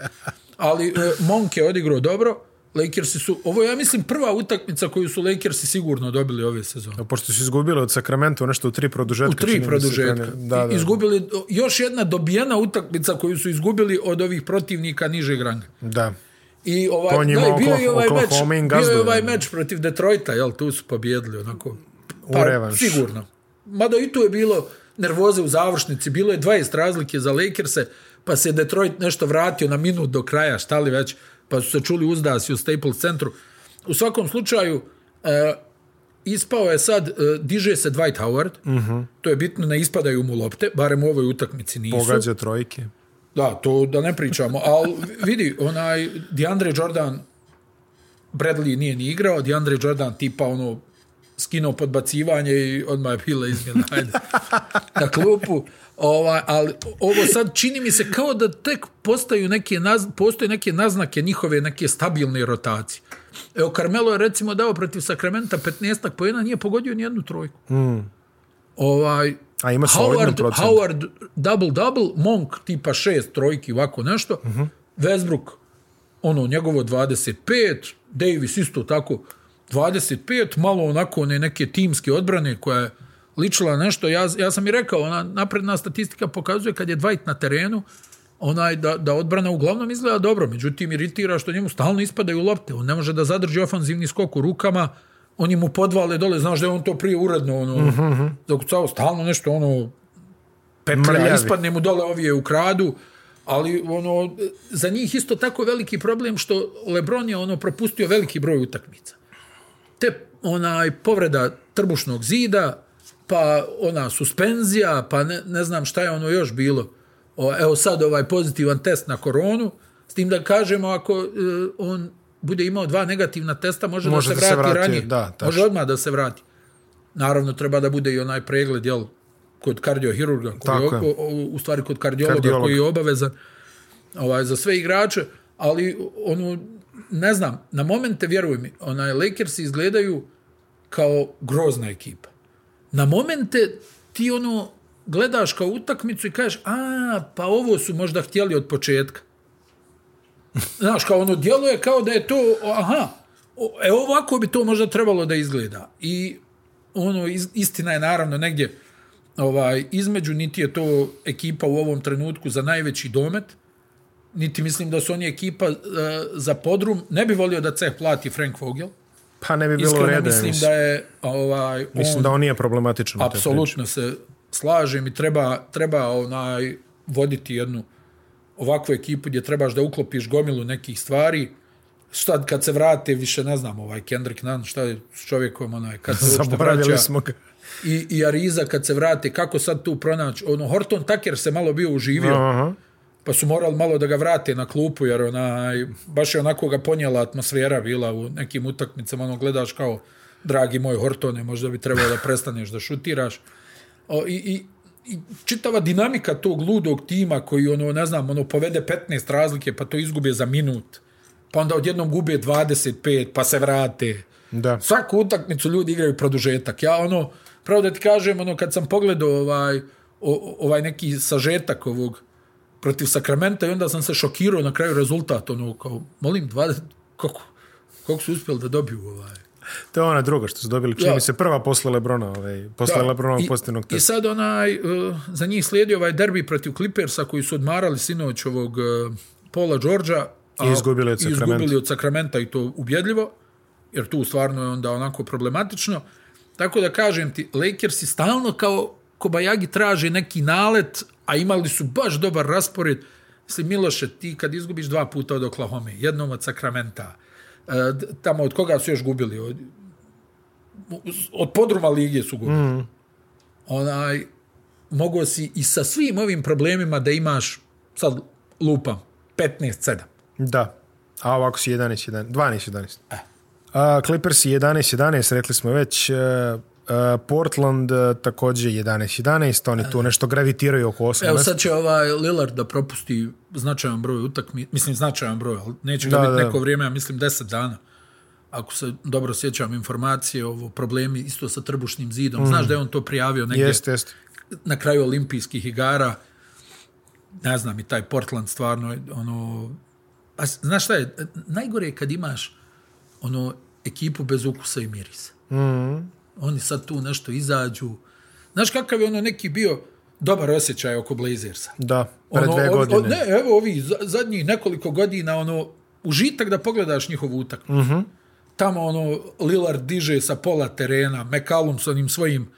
Ali e, Monk je odigrao dobro, Lakersi su, ovo ja mislim, prva utakmica koju su Lakersi sigurno dobili ove sezone. Pošto su izgubili od Sacramento nešto u tri produžetka. U tri produžetka. Da, da. Izgubili, još jedna dobijena utakmica koju su izgubili od ovih protivnika nižeg ranga. da. I ovaj, njima da, i bio je Okla- ovaj meč, bio je ovaj meč protiv Detroita, jel, tu su pobjedili, onako. Pa, U revanš. Sigurno. Mada i tu je bilo nervoze u završnici, bilo je 20 razlike za Lakerse, pa se Detroit nešto vratio na minut do kraja, šta li već, pa su se čuli uzdasi u Staples centru. U svakom slučaju, e, ispao je sad, e, diže se Dwight Howard, uh Mhm. -huh. to je bitno, ne ispadaju mu lopte, barem u ovoj utakmici nisu. Pogađa trojke. Da, to da ne pričamo, ali vidi, onaj DeAndre Jordan Bradley nije ni igrao, DeAndre Jordan tipa ono skinuo podbacivanje i odmah je bila izmjena ajde, na klupu. Ovaj, ali ovo sad čini mi se kao da tek postaju neke naz, postoje neke naznake njihove neke stabilne rotacije. Evo, Carmelo je recimo dao protiv Sakramenta 15 pojena, nije pogodio ni jednu trojku. Mm. Ovaj, A ima Howard, procent. Howard double-double, Monk tipa šest trojki, ovako nešto. Mhm. -huh. Westbrook, ono, njegovo 25, Davis isto tako 25, malo onako one neke timske odbrane koja je ličila nešto. Ja, ja sam i rekao, ona napredna statistika pokazuje kad je Dwight na terenu, onaj da, da odbrana uglavnom izgleda dobro, međutim iritira što njemu stalno ispadaju lopte, on ne može da zadrži ofanzivni skok u rukama, oni mu podvale dole, znaš da je on to prije uredno, ono, uh -huh. zakucao stalno nešto, ono, petlja, Mrljavi. ispadne mu dole ovije u kradu, ali ono, za njih isto tako veliki problem što Lebron je ono propustio veliki broj utakmica. Te onaj povreda trbušnog zida, pa ona suspenzija, pa ne, ne znam šta je ono još bilo. O, evo sad ovaj pozitivan test na koronu, s tim da kažemo ako e, on bude imao dva negativna testa, može, Može da da se se vrati, ranije. da, može odmah da se vrati. Naravno, treba da bude i onaj pregled, jel, kod kardiohirurga, koji je. o, o, u stvari kod kardiologa, Kardiolog. koji je obavezan ovaj, za sve igrače, ali ono, ne znam, na momente, vjeruj mi, onaj, Lakersi izgledaju kao grozna ekipa. na momente ti ono gledaš kao utakmicu i kažeš, a, pa ovo su možda htjeli od početka. Znaš, kao ono, djeluje kao da je to, aha, o- e ovako bi to možda trebalo da izgleda. I ono, iz- istina je naravno negdje ovaj, između, niti je to ekipa u ovom trenutku za najveći domet, niti mislim da su oni ekipa uh, za podrum. Ne bi volio da ceh plati Frank Vogel. Pa ne bi bilo Iskreno reda. mislim Mislim, da je ovaj, mislim on, da on nije problematičan. apsolutno se slažem i treba, treba onaj, voditi jednu ovakvu ekipu gdje trebaš da uklopiš gomilu nekih stvari. Šta kad se vrate, više ne znam, ovaj Kendrick Nunn, šta je s čovjekom, onaj, kad se <laughs> Zaboravili vraća, smo ga. i, i Ariza kad se vrate, kako sad tu pronaći, ono, Horton Tucker se malo bio uživio, Aha. Pa su morali malo da ga vrate na klupu, jer onaj, baš je onako ga ponijela atmosfera bila u nekim utakmicama, ono, gledaš kao, dragi moj Hortone, možda bi trebalo da prestaneš da šutiraš. O, i, i, i čitava dinamika tog ludog tima koji ono ne znam ono povede 15 razlike pa to izgube za minut pa onda odjednom gube 25 pa se vrate Da. svaku utakmicu ljudi igraju produžetak ja ono pravo da ti kažem ono kad sam pogledao ovaj o, ovaj neki sažetak ovog protiv Sakramenta i onda sam se šokirao na kraju rezultat ono kao molim 20 kako kako su uspjeli da dobiju ovaj To je ona druga što su dobili. Čini Ja. mi se prva posle Lebrona, ovaj, posle Da. Lebronovog I- posljednog I testa. sad onaj, uh, za njih slijedi ovaj derbi protiv Clippersa koji su odmarali sinoć ovog uh, Paula Georgia. I izgubili od Sakramenta. izgubili od Sakramenta i to ubjedljivo, jer tu stvarno je onda onako problematično. Tako da kažem ti, Lakersi stalno kao Kobajagi traže neki nalet, a imali su baš dobar raspored. Mislim, Miloše, ti kad izgubiš dva puta od Oklahoma, jednom od Sakramenta, uh, d- tamo od koga su još gubili? Od, od podruma lige su gubili. Mm. Onaj, mogo si i sa svim ovim problemima da imaš, sad lupam, 15-7. Da. A ovako si 11-11. 12-11. E. A, Clippers 11-11, rekli smo već. e, e, Portland e, također 11-11. Oni tu nešto gravitiraju oko 8 Evo sad će ovaj Lillard da propusti značajan broj utakmi, mislim značajan broj, ali neće ga biti neko vrijeme, ja mislim 10 dana. Ako se dobro sjećam informacije, ovo problemi isto sa trbušnim zidom. Mm. Znaš da je on to prijavio negdje Jeste, jeste. na kraju olimpijskih igara. Ne znam, i taj Portland stvarno, ono... Pa, znaš šta je, najgore je kad imaš ono, ekipu bez ukusa i mirisa. Mm. Oni sad tu nešto izađu. Znaš kakav je ono neki bio dobar osjećaj oko Blazersa? Da, pre dve ovi- godine. o, ne, evo ovi za- zadnjih nekoliko godina, ono, užitak da pogledaš njihovu utakmicu. Mm -hmm. Tamo, ono, Lillard diže sa pola terena, McCallum s onim svojim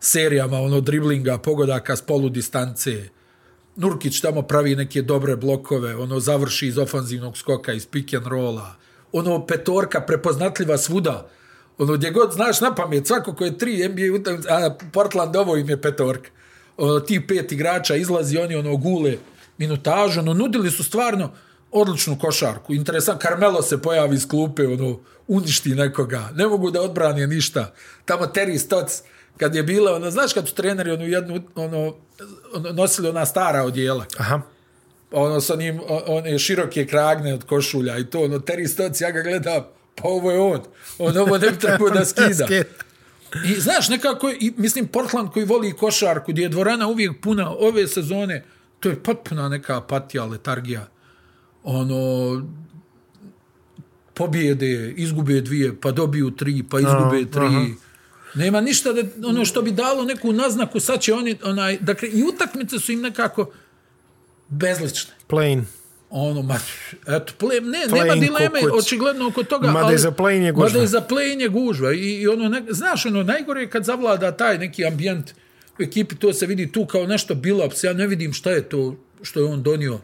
serijama, ono, driblinga, pogodaka s polu distance. Nurkić tamo pravi neke dobre blokove, ono, završi iz ofanzivnog skoka, iz pick and rolla. Ono, petorka prepoznatljiva svuda. Ono, gdje god znaš na pamet, svako ko je tri NBA utakmice, a Portland ovo im je petorka. Ono, ti pet igrača izlazi, oni ono gule minutažu, ono, nudili su stvarno odličnu košarku. Interesant, Carmelo se pojavi iz klupe, ono, uništi nekoga, ne mogu da odbrane ništa. Tamo Terry Stotts, kad je bila, ono, znaš kad su treneri ono, jednu, ono, ono, nosili ona stara odjela, Aha. ono sa njim, one široke kragne od košulja i to, ono, Terry Stotts, ja ga gledam, pa ovo je on, on ovo ne bi trebao da <laughs> skida. I znaš, nekako, i, mislim, Portland koji voli košarku, gdje je dvorana uvijek puna ove sezone, to je potpuna neka apatija, letargija. Ono, pobjede, izgube dvije, pa dobiju tri, pa izgube tri. Aha. Nema ništa da, ono što bi dalo neku naznaku, sad će oni, onaj, dakle, i utakmice su im nekako bezlične. Plain. Ono, ma, eto, play, ne, nema dileme, kukuć. očigledno oko toga. Mada i za play-in je gužva. Mada i za play-in je gužva. I, i ono, ne, znaš, ono, najgore je kad zavlada taj neki ambijent u ekipi, to se vidi tu kao nešto bilaps. Ja ne vidim šta je to što je on donio.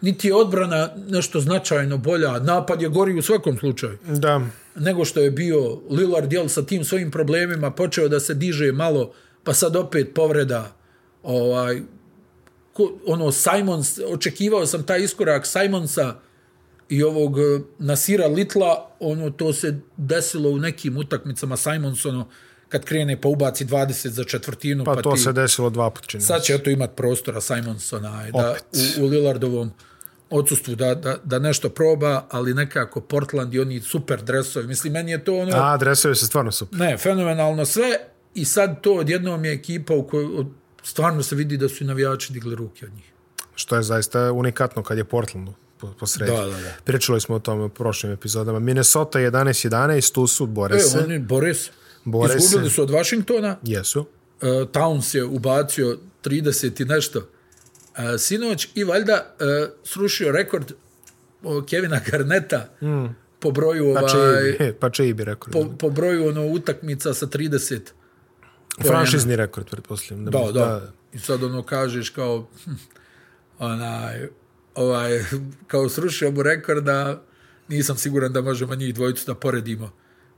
Niti je odbrana nešto značajno bolja. Napad je gori u svakom slučaju Da. nego što je bio Lillard jel, sa tim svojim problemima, počeo da se diže malo, pa sad opet povreda. Ovaj, ono, Simons, očekivao sam taj iskorak Simonsa i ovog eh, Nasira Litla, ono, to se desilo u nekim utakmicama Simons, ono, kad krene pa ubaci 20 za četvrtinu, Pa, pa, to ti, se desilo dva put čini. sad će eto imat prostora Simons onaj, da, u, u Lillardovom odsustvu da, da, da nešto proba, ali nekako Portland i oni super dresovi. Mislim, meni je to ono... A, dresovi se stvarno super. Ne, fenomenalno sve, I sad to odjednom je ekipa u kojoj stvarno se vidi da su i navijači digli ruke od njih. Što je zaista unikatno kad je Portlandu po, po sredi. Da, da, da. Pričali smo o tome u prošlim epizodama. Minnesota 11-11, tu su, bore E, se. oni bore se. Bore Izgubili se. su od Washingtona, Jesu. uh, Towns je ubacio 30 i nešto uh, sinoć i valjda uh, srušio rekord uh, Kevina Garneta mm. po broju Pa ovaj, <laughs> pa čiji bi rekord? po, po broju ono utakmica sa 30 Franšizni rekord, pretpostavljam. Da, bi- da. I sad ono kažeš kao hm, onaj ovaj kao srušio mu rekorda nisam siguran da možemo njih dvojicu da poredimo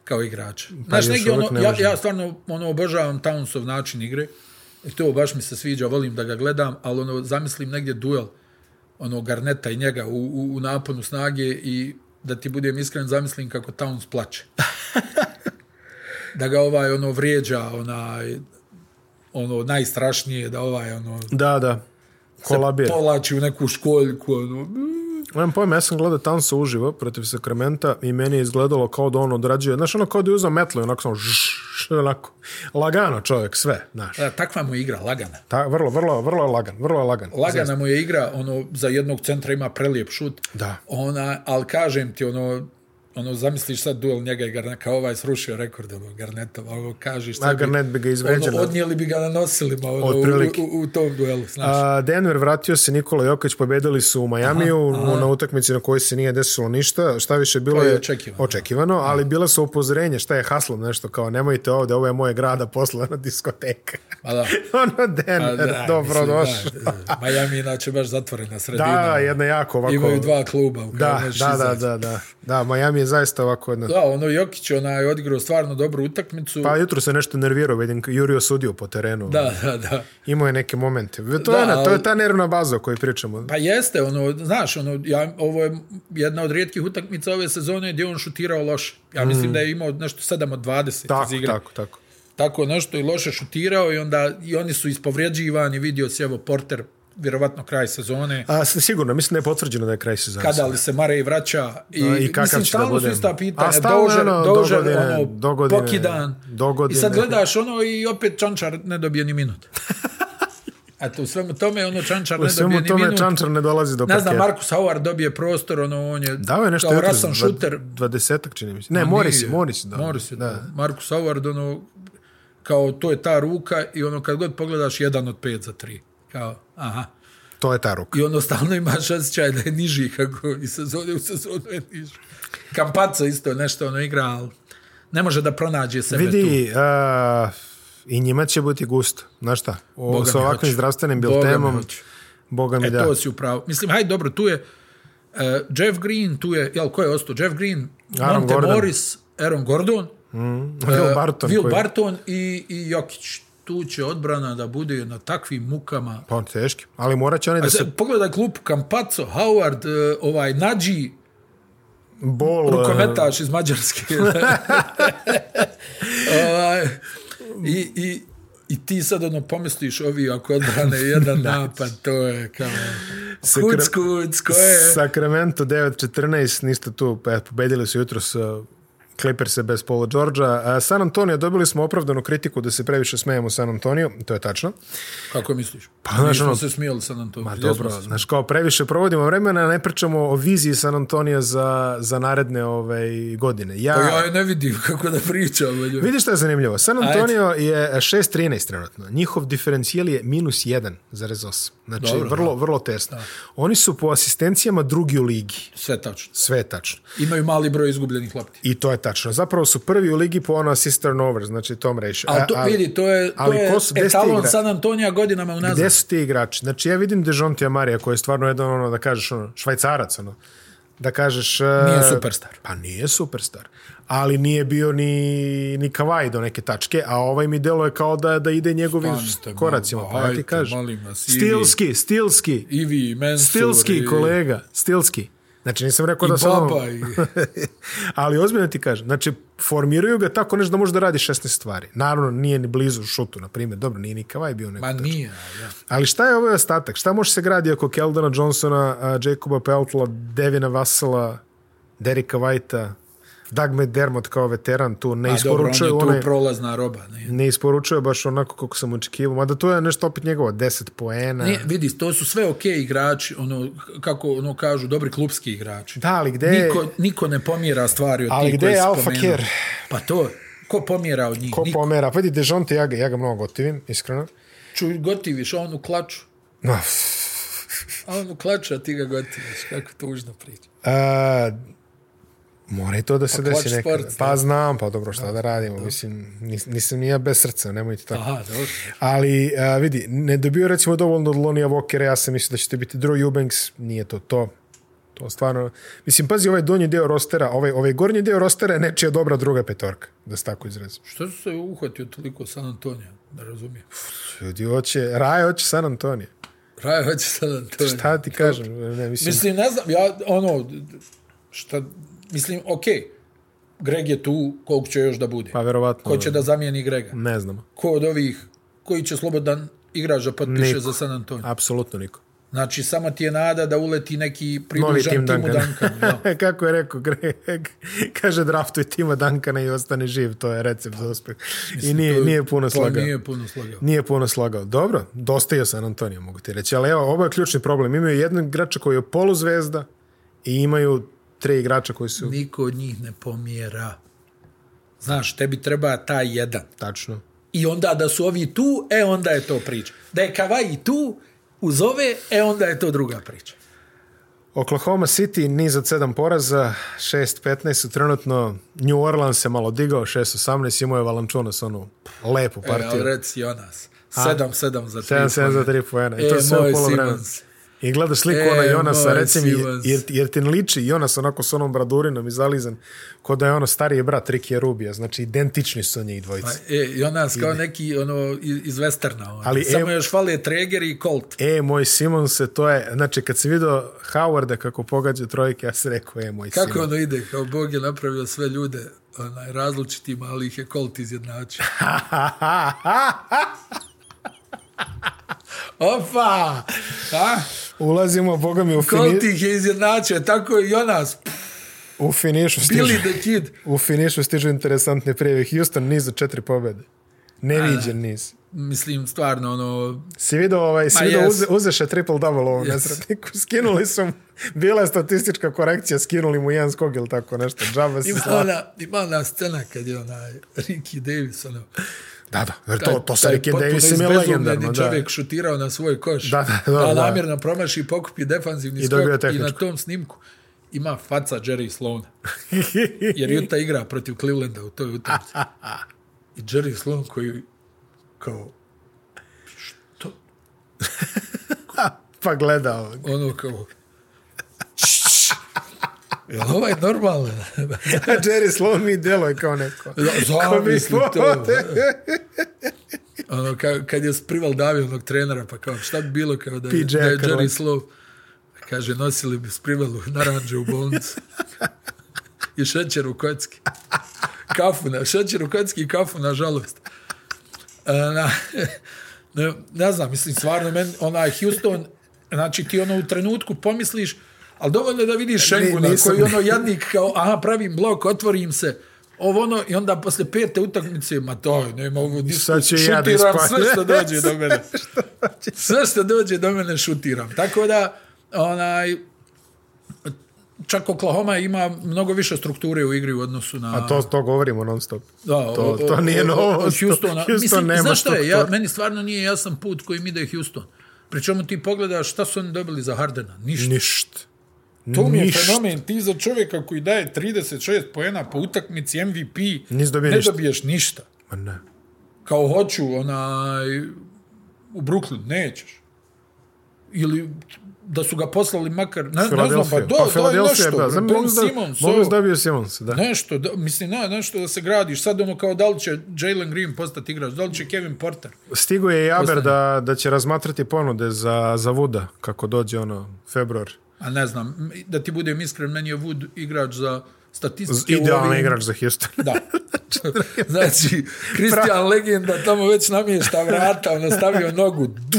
kao igrače. Znaš, još negdje ono, ne ja, ja stvarno ono, obožavam Townsov način igre i to baš mi se sviđa, volim da ga gledam, ali ono, zamislim negdje duel ono Garneta i njega u, u, u naponu snage i da ti budem iskren, zamislim kako Towns plače. <laughs> da ga ovaj ono vrijeđa, onaj ono najstrašnije da ovaj ono Da, da. Kolabir. polači u neku školjku ono Nemam pojma, ja sam gledao Townsa uživo protiv Sakramenta i meni je izgledalo kao da on odrađuje, znaš, ono kao da je uzao metlu i onako samo žš, onako, lagano čovjek, sve, znaš. Da, takva mu je igra, lagana. Ta, vrlo, vrlo, vrlo lagan, vrlo lagan. Lagana mu je igra, ono, za jednog centra ima prelijep šut. Da. Ona, ali kažem ti, ono, ono, zamisliš sad duel njega i Garneta, kao ovaj srušio rekord, ono, Garnetova, ovo kažeš A Garnet bi ga izvređeno. Ono, odnijeli bi ga na nosilima, ono, u, u, u, tom duelu, znaš. A, Denver vratio se, Nikola Jokić pobedili su u Majamiju aha, na utakmici na kojoj se nije desilo ništa. Šta više, bilo je je očekivano. očekivano ali bila su upozorenje, šta je Haslom nešto kao nemojte ovde, ovo je moje grada poslana diskoteka. Pa da. <laughs> ono Denver, dobro. Da, da. Miami je inače baš zatvorena sredina. Da, jedna jako ovako... Imaju dva kluba u Da, da, da, da, da. Da, Miami je zaista ovako jedna... Da, ono Jokić onaj odigrao stvarno dobru utakmicu. Pa jutro se nešto nervirao, vidim, Jurio sudio po terenu. Da, da, da. Imao je neke momente. To, Da, je, ona, to je ta nervna baza o kojoj pričamo. Pa jeste, ono, znaš, ono, ja, ovo je jedna od rijetkih utakmica ove sezone gdje je on šutirao loše. Ja mislim da je imao nešto 7 od 20 Mm. tako, iz igre. tako, tako. Tako nešto i loše šutirao i onda i oni su ispovređivani, vidio si evo Porter, vjerovatno kraj sezone. A, sigurno, mislim da je potvrđeno da je kraj sezone. Kada li se Marej vraća i, A, i kakav mislim, će da stalno bude? su ista A, pitanja, stalno, dožer, ono, dožer, dogodine, ono, dogodine, pokidan. dogodine. I sad gledaš ono i opet Čančar ne dobije ni minut. <laughs> Eto, u svemu tome, ono Čančar U ne svemu dobije ni tome minut. Čančar ne dolazi do Ne znam. Markus Howard dobije prostor, ono, on je Dao je nešto kao jutros, rasan dva- šuter. Dvadesetak čini mi se. Ne, A Morris, nije. Morris. Da. Morris je, da. da. Markus Howard, ono, kao to je ta ruka i ono kad god pogledaš jedan od pet za tri. Kao, aha. To je ta ruka. I ono stalno imaš osjećaj da je niži kako i sezone u sezonu je niži. Kampaca isto nešto ono igra, ali ne može da pronađe sebe tu. Vidi, a, i njima će biti gusto. Znaš šta? O, Boga sa ovakvim hoće. zdravstvenim Boga mi biltemom. Boga mi E, da. to si upravo. Mislim, hajde, dobro, tu je uh, Jeff Green, tu je, jel, ko je ostao? Jeff Green, Aaron Monte Gordon. Morris, Aaron Gordon, Will Barton. Will koji- Barton i, i Jokić. Tu će odbrana da bude na takvim mukama. Pa on teški. Ali morat će oni da A se se... Pogledaj klub Campazzo, Howard, uh, ovaj Nađi, bol... rukometaš iz Mađarske. <laughs> <laughs> ovaj, i, i, I ti sad ono pomisliš ovi ako odbrane jedan <laughs> napad, to je kao... Kuc, kuc, ko je? Sacramento 9-14, ništa tu, e, pobedili su jutro sa Clippers bez Paula Georgia. San Antonio, dobili smo opravdanu kritiku da se previše smejemo San Antonio, to je tačno. Kako misliš? Pa, znaš, ono- se smijeli San Antonio. Ma dobro, znaš, kao previše provodimo vremena, ne pričamo o viziji San Antonija za, za naredne ove, godine. Ja, Pa ja ne vidim <laughs> kako da pričam. njoj. Vidiš što je zanimljivo? San Antonio je 6-13 trenutno. Njihov diferencijel je minus 1,8. Znači, Dobro, vrlo, vrlo tesno. Oni su po asistencijama drugi u ligi. Sve tačno. Sve tačno. Imaju mali broj izgubljenih lopti. I to je tačno. Zapravo su prvi u ligi po ono assist turnover, znači tom ratio. Ali to, vidi, to je, to ali je ko su- etalon San Antonija godinama unazad. Gde su ti igrači? Znači, ja vidim Dejontija Marija, koji je stvarno jedan, ono, da kažeš, ono, švajcarac, ono, da kažeš... Nije e, superstar. Pa nije superstar. Ali nije bio ni, ni Kavaj do neke tačke, a ovaj mi deluje kao da, da ide njegovim koracima. Pa ja ti kažem. vas, vi. Stilski, stilski. Ivi, Mensur. Stilski, kolega. Stilski. Znači, nisam rekao I da sam... Baba. I... <laughs> Ali ozbiljno ti kažem, znači, formiraju ga tako nešto da može da radi 16 stvari. Naravno, nije ni blizu šutu, na primjer. Dobro, nije ni Kavaj bio neko. Ma nije, ja. Ali šta je ovaj ostatak? Šta može se gradi oko Keldona Johnsona, Jacoba Peltla, Devina Vassela, Derika Whitea, Doug McDermott kao veteran tu ne A dobro, on je isporučuje tu onaj, prolazna roba. Ne? ne isporučuje baš onako kako sam očekivao. Mada to je nešto opet njegovo 10 poena. Ne, vidi, to su sve ok igrači, ono, kako ono kažu, dobri klubski igrači. Da, ali gde. Niko, niko ne pomjera stvari od Ali tih gde je spomenuo. Care? Pa to, ko pomjera od njih? Ko Niko. pomera? Pa vidi, Dejonte, ja ga, ja ga mnogo gotivim, iskreno. Čuj, gotiviš, on u klaču. No, A on u klaču, a ti ga gotiviš. Kako tužno priča. a, mora i to da se Pa desi nekada. Sports, pa da. znam, pa dobro, šta da radimo. Mislim, nis, nisam ni ja bez srca, nemojte tako. Aha, dobro. Ali, a, vidi, ne dobio recimo dovoljno od Lonija Walkera, ja sam mislio da će to biti Drew Eubanks, nije to to. To stvarno... Mislim, pazi, ovaj donji deo rostera, ovaj, ovaj gornji deo rostera je nečija dobra druga petorka, da se tako izrazim. Što su se uhvatio toliko San Antonija? Da razumijem. Ljudi hoće, Raja hoće San Antonio. Raja hoće San Antonija. Šta ti kažem? Ne, mislim, Mislim, ne znam, ja, ono, šta, mislim, okej, okay. Greg je tu, koliko će još da bude? pa verovatno. Ko će da zamijeni Grega? Ne znamo. Ko od ovih, koji će slobodan igrač da potpiše Niko. za San Antonio? Apsolutno niko. Znači, samo ti je nada da uleti neki pridružan Tim Timu Duncan. Duncanu. <laughs> Ja. Kako je rekao Greg, <laughs> kaže draftuj Tima Duncana i ostane živ, to je recept za uspeh. I nije, To- nije puno to slagao. nije puno slagao. Nije puno slagao. Dobro, dosta je San Antonio, mogu ti reći. Ali evo, ovo je ključni problem. Imaju jednog igrača koji je poluzvezda i imaju tri igrača koji su Niko od njih ne pomjera. Znaš, tebi treba taj jedan. tačno. I onda da su ovi tu, e onda je to priča. Da je Kavaji tu, uz ove, e onda je to druga priča. Oklahoma City niz od 7 poraza, 6-15 su trenutno, New Orleans se malo digao, 6-18, imao je Valančunas onu lepu E, ali partiju. reci Jonas. 7-7 za 3 7-7 za 3 poena. I to E, sve moj u polovremenu. I gledaš sliku E, ona Jonasa, Simons. jer, jer ti ne liči Jonas onako s onom bradurinom i zalizan, ko da je ono stariji brat Rikija Rubija, znači identični su njih dvojica. Pa, e, Jonas kao neki ono, iz Westerna. Ono. Ali, Samo e- još fali Treger i Colt. E, moj Simon se, to je, znači kad se vidio Howarda kako pogađa trojke, ja se rekao, e, moj Kako Simon. ono ide? Kao Bog je napravio sve ljude onaj, različitim, ali ih je Colt izjednačio. <laughs> Opa! A? Ulazimo, boga mi, u, Colt fini, ih je izjednačio, tako i Jonas. u finišu stižu. Billy the Kid. U finišu stižu interesantne prijeve. Houston niz od četiri pobjede. Neviđen niz. Mislim, stvarno, ono, Si vidio, ovaj, si vidio uze, uzeše triple double ovom Jes. nesretniku. Skinuli su mu, bila je statistička korekcija, skinuli mu jedan skog ili tako nešto. Džaba se ima ona, ima ona scena kad je onaj Ricky Davis, ono, Da, da, jer to, to sa Ricky potpuno Davisom je izbezumljeni legendarno. Da. čovjek šutirao na svoj koš. Da, da, da, da namjerno promaši i pokupi defanzivni I skok i na tom snimku ima faca Jerry Sloana. <laughs> Jer Utah igra protiv Clevelanda u toj utakmici. <laughs> I Jerry Sloan koji kao <laughs> pa gledao. ono kao Jel ovaj normalan? <laughs> A Jerry Sloan mi deluje kao neko. Ko bi Zamisli to. <laughs> ono, ka, kad je Sprival davio onog trenera, pa kao, šta bi bilo kao da, je- da je. Jerry Slow, kaže, nosili bi Sprivalu naranđe u bolnicu i šećer u kocki. Kafu, na, šećer u kocki i kafu, nažalost. E, na, <laughs> ne, ne znam, mislim, stvarno, men, onaj Houston, znači ti ono u trenutku pomisliš, ali dovoljno je da vidiš Šenguna, nisam- koji ono jadnik kao, aha, pravim blok, otvorim se, ovo ono, i onda posle pete utakmice, ma to, ne mogu, Sad ću i ja da šutiram sve što dođe do mene. <laughs> sve što dođe do mene šutiram. Tako da, onaj, čak Oklahoma ima mnogo više strukture u igri u odnosu na... A to, to govorimo non stop. Da, to, o- o- to nije novo. Od Houstona. Houston Mislim, nema znaš je, ja, meni stvarno nije jasan put kojim ide Houston. Pričemu ti pogledaš šta su oni dobili za Hardena. Ništa. Ništa. To mi je Ništa. fenomen. Ti za čovjeka koji daje 36 poena po utakmici MVP ne ništa. dobiješ ništa. Ma ne. Kao hoću onaj, u Brooklyn, nećeš. Ili da su ga poslali makar, ne, ne znam, pa do, pa do Philadelphia, nešto, da. Znam, Ben mogu da, mogu ovo. da dobio Simons, da. Nešto, da, mislim, ne, nešto da se gradiš. Sad ono kao da li će Jalen Green postati igrač, da li će Kevin Porter. Stigo je Jaber da, da će razmatrati ponude za, za Vuda, kako dođe ono, februar. A ne znam, da ti budem iskren, meni je Wood igrač za statistike. Idealan ovim- igrač za Houston. Da. <laughs> znači, Christian Legenda tamo već namješta vrata, ono stavio nogu, du,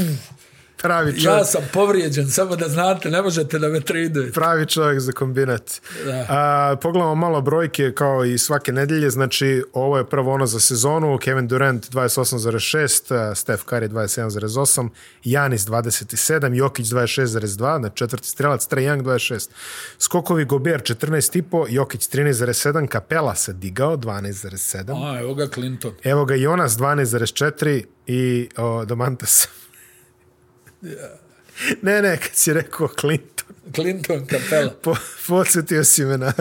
pravi čovjek. Ja sam povrijeđen, samo da znate, ne možete da me tradujete. pravi čovjek za kombinat. Da. A, pogledamo malo brojke kao i svake nedelje, znači ovo je prvo ono za sezonu, Kevin Durant 28,6, a, Steph Curry 27,8, Janis 27, Jokić 26,2, na četvrti strelac, Trae Young 26. Skokovi Gober 14,5, Jokić 13,7, Kapela se digao 12,7. A, evo ga Clinton. Evo ga Jonas 12,4 i o, Domantas. Ne, ne, kad si rekao Clinton. Clinton Kapela. Po, podsjetio si me na,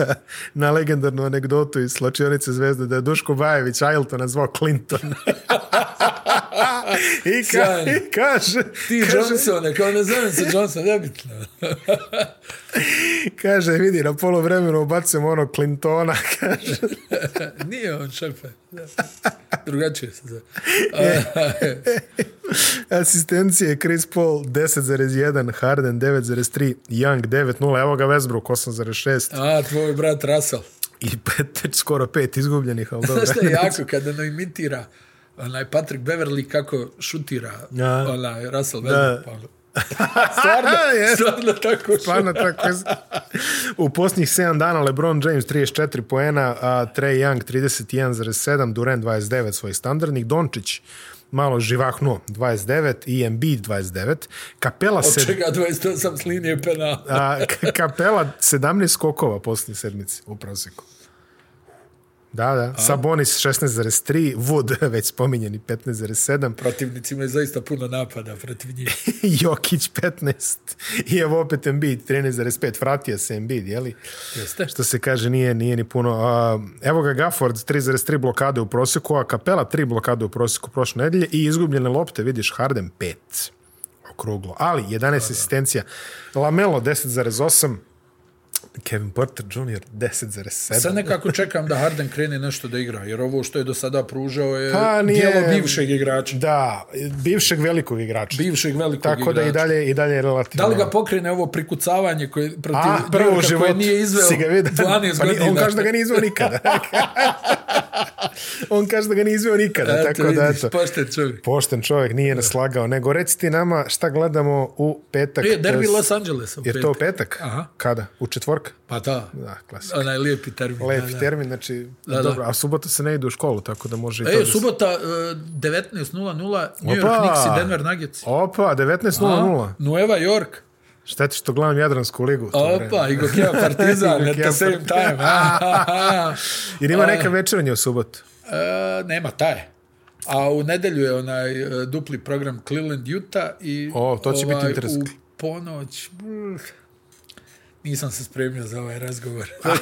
na legendarnu anegdotu iz Slačionice zvezde da je Duško Bajević Ailtona zvao Clinton. <laughs> I, ka. I kaže, Ti kaže, Johnsone, kao ne zovem se Johnson, nebitno. <laughs> kaže, vidi, na polo vremenu ubacujemo ono Clintona, <laughs> kaže. <laughs> Nije on šefe. Drugačije se zove. Asistencije Chris Paul 10,1, Harden 9,3, Young 9,0, evo ga Westbrook 8,6 A, tvoj brat Russell. i pet, skoro pet izgubljenih, ali dobro. Znaš šta je jako kada ono imitira onaj Patrick Beverly kako šutira Ja. onaj Russell. Westbrook. Pa, <laughs> stvarno, <laughs> Jeste. stvarno tako. Stvarno tako. U posljednjih 7 dana LeBron James 34 poena, a Trey Young 31,7, Durant 29 svojih standardnih, Dončić malo živahnuo 29 i Embiid 29, Kapela, Od se, čega 28 s linije penala. a, Kapela 17 skokova posljednje sedmice u prosjeku. Da, da. Sabonis 16,3, Wood, <laughs> već spominjeni, 15,7, Protivnici imaju zaista puno napada protiv njih. <laughs> Jokić 15 i evo opet Embiid 13,5. Vratio se Embiid, jeli? Jeste? Što se kaže, nije, nije ni puno. A, evo ga Gafford, 3,3 blokade u prosjeku, a Kapela 3 blokade u prosjeku prošle nedelje i izgubljene lopte, vidiš, Harden 5 okruglo. Ali, 11 asistencija. Lamelo 10,8, Kevin Porter Jr. 10,7. Sad nekako čekam da Harden krene nešto da igra, jer ovo što je do sada pružao je Pa nije- dijelo bivšeg igrača. Da, bivšeg velikog igrača. Bivšeg velikog Tako da igrača. i dalje, i dalje je relativno. Da li ga pokrene ovo prikucavanje koje protiv A, prvo životu koje nije izveo si ga vidio. <laughs> 12 Pa ni- godina. On kaže da ga nije izveo nikada. <laughs> on kaže da ga nije izveo nikada. Eto, tako da, vidiš, eto. pošten čovjek. Pošten čovjek, nije nas slagao. Nego reci ti nama šta gledamo u petak. E, derbi Los Angelesa u Je to u petak? Aha. Kada? U četvorka? Pa da, Da, klasika. onaj lijepi termin. Lep da, da. termin, znači, Da, da. dobro, a subota se ne ide u školu, tako da može i to E, da se- subota e, 19.00, New York Opa! Knicks i Denver Nuggets. Opa, 19.00. A, Nueva York. Šteti što gledam Jadransku ligu. to. Opa, Igo Kija Partizan <laughs> at the same time. <laughs> <laughs> Jer ima neka večernja u subotu. E, nema taj. A u nedelju je onaj e, dupli program Cleveland Utah i O, to će biti interesantno. U ponoć brr, nisam se spremio za ovaj razgovor. <laughs>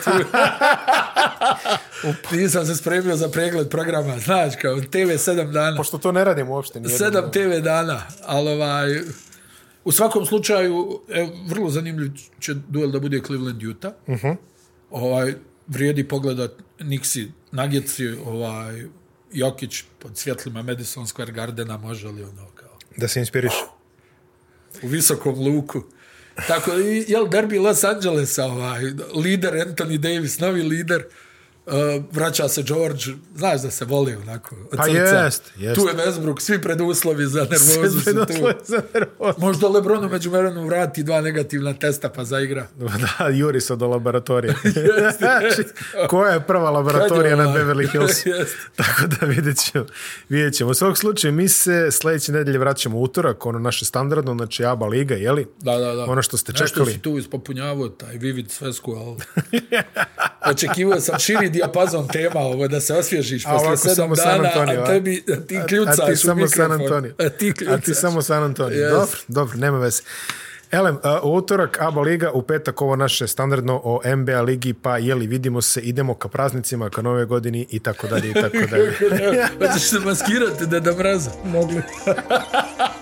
<laughs> nisam se spremio za pregled programa, znaš, kao TV 7 dana. Pošto to ne radimo uopšte. Sedam TV dana, ali ovaj, u svakom slučaju, evo, vrlo zanimljiv će duel da bude Cleveland-Utah. Uh Mhm. -huh. ovaj, vrijedi pogledat Nixi, Nuggetsi, ovaj, Jokić pod svjetlima Madison Square Gardena, može li ono kao Da se inspiriš. u visokom luku. Tako, jel, derbi Los Angelesa, ovaj, lider Anthony Davis, novi lider, uh, vraća se George, znaš da se voli onako, od Pa srca. jest, jest. Tu je Westbrook, svi preduslovi za nervozu su tu. za nervozu. Možda Lebronu među vremenu vrati dva negativna testa pa zaigra. <laughs> Da, juri se do laboratorije. <laughs> Znači, koja je prva laboratorija na? Beverly <laughs> Hills? Jest. Tako da vidjet ćemo. Vidjet ćemo. U svog slučaju, mi se sljedeće nedelje vraćamo utorak, ono naše standardno, znači ABA Liga, jeli? Da, da, da. Ono što ste Nešto čekali. si tu ispopunjavao taj vivid svesku, ali... Očekivao sam širi dijapazon tema ovo, da se osvježiš A posle ovako sedam samo San dana, Antonio, a tebi, a ti kljucaš a ti u samo San. Antonio. A ti kljucaš. A ti samo San Antonio. Yes. Dobro, dobro, nema veze. Elem, u utorak ABA Liga, u petak ovo naše standardno o NBA ligi, pa jeli, vidimo se, idemo ka praznicima, ka nove godini i tako dalje i tako <laughs> dalje. Hoćeš se maskirati da da mraza? Mogli. <laughs>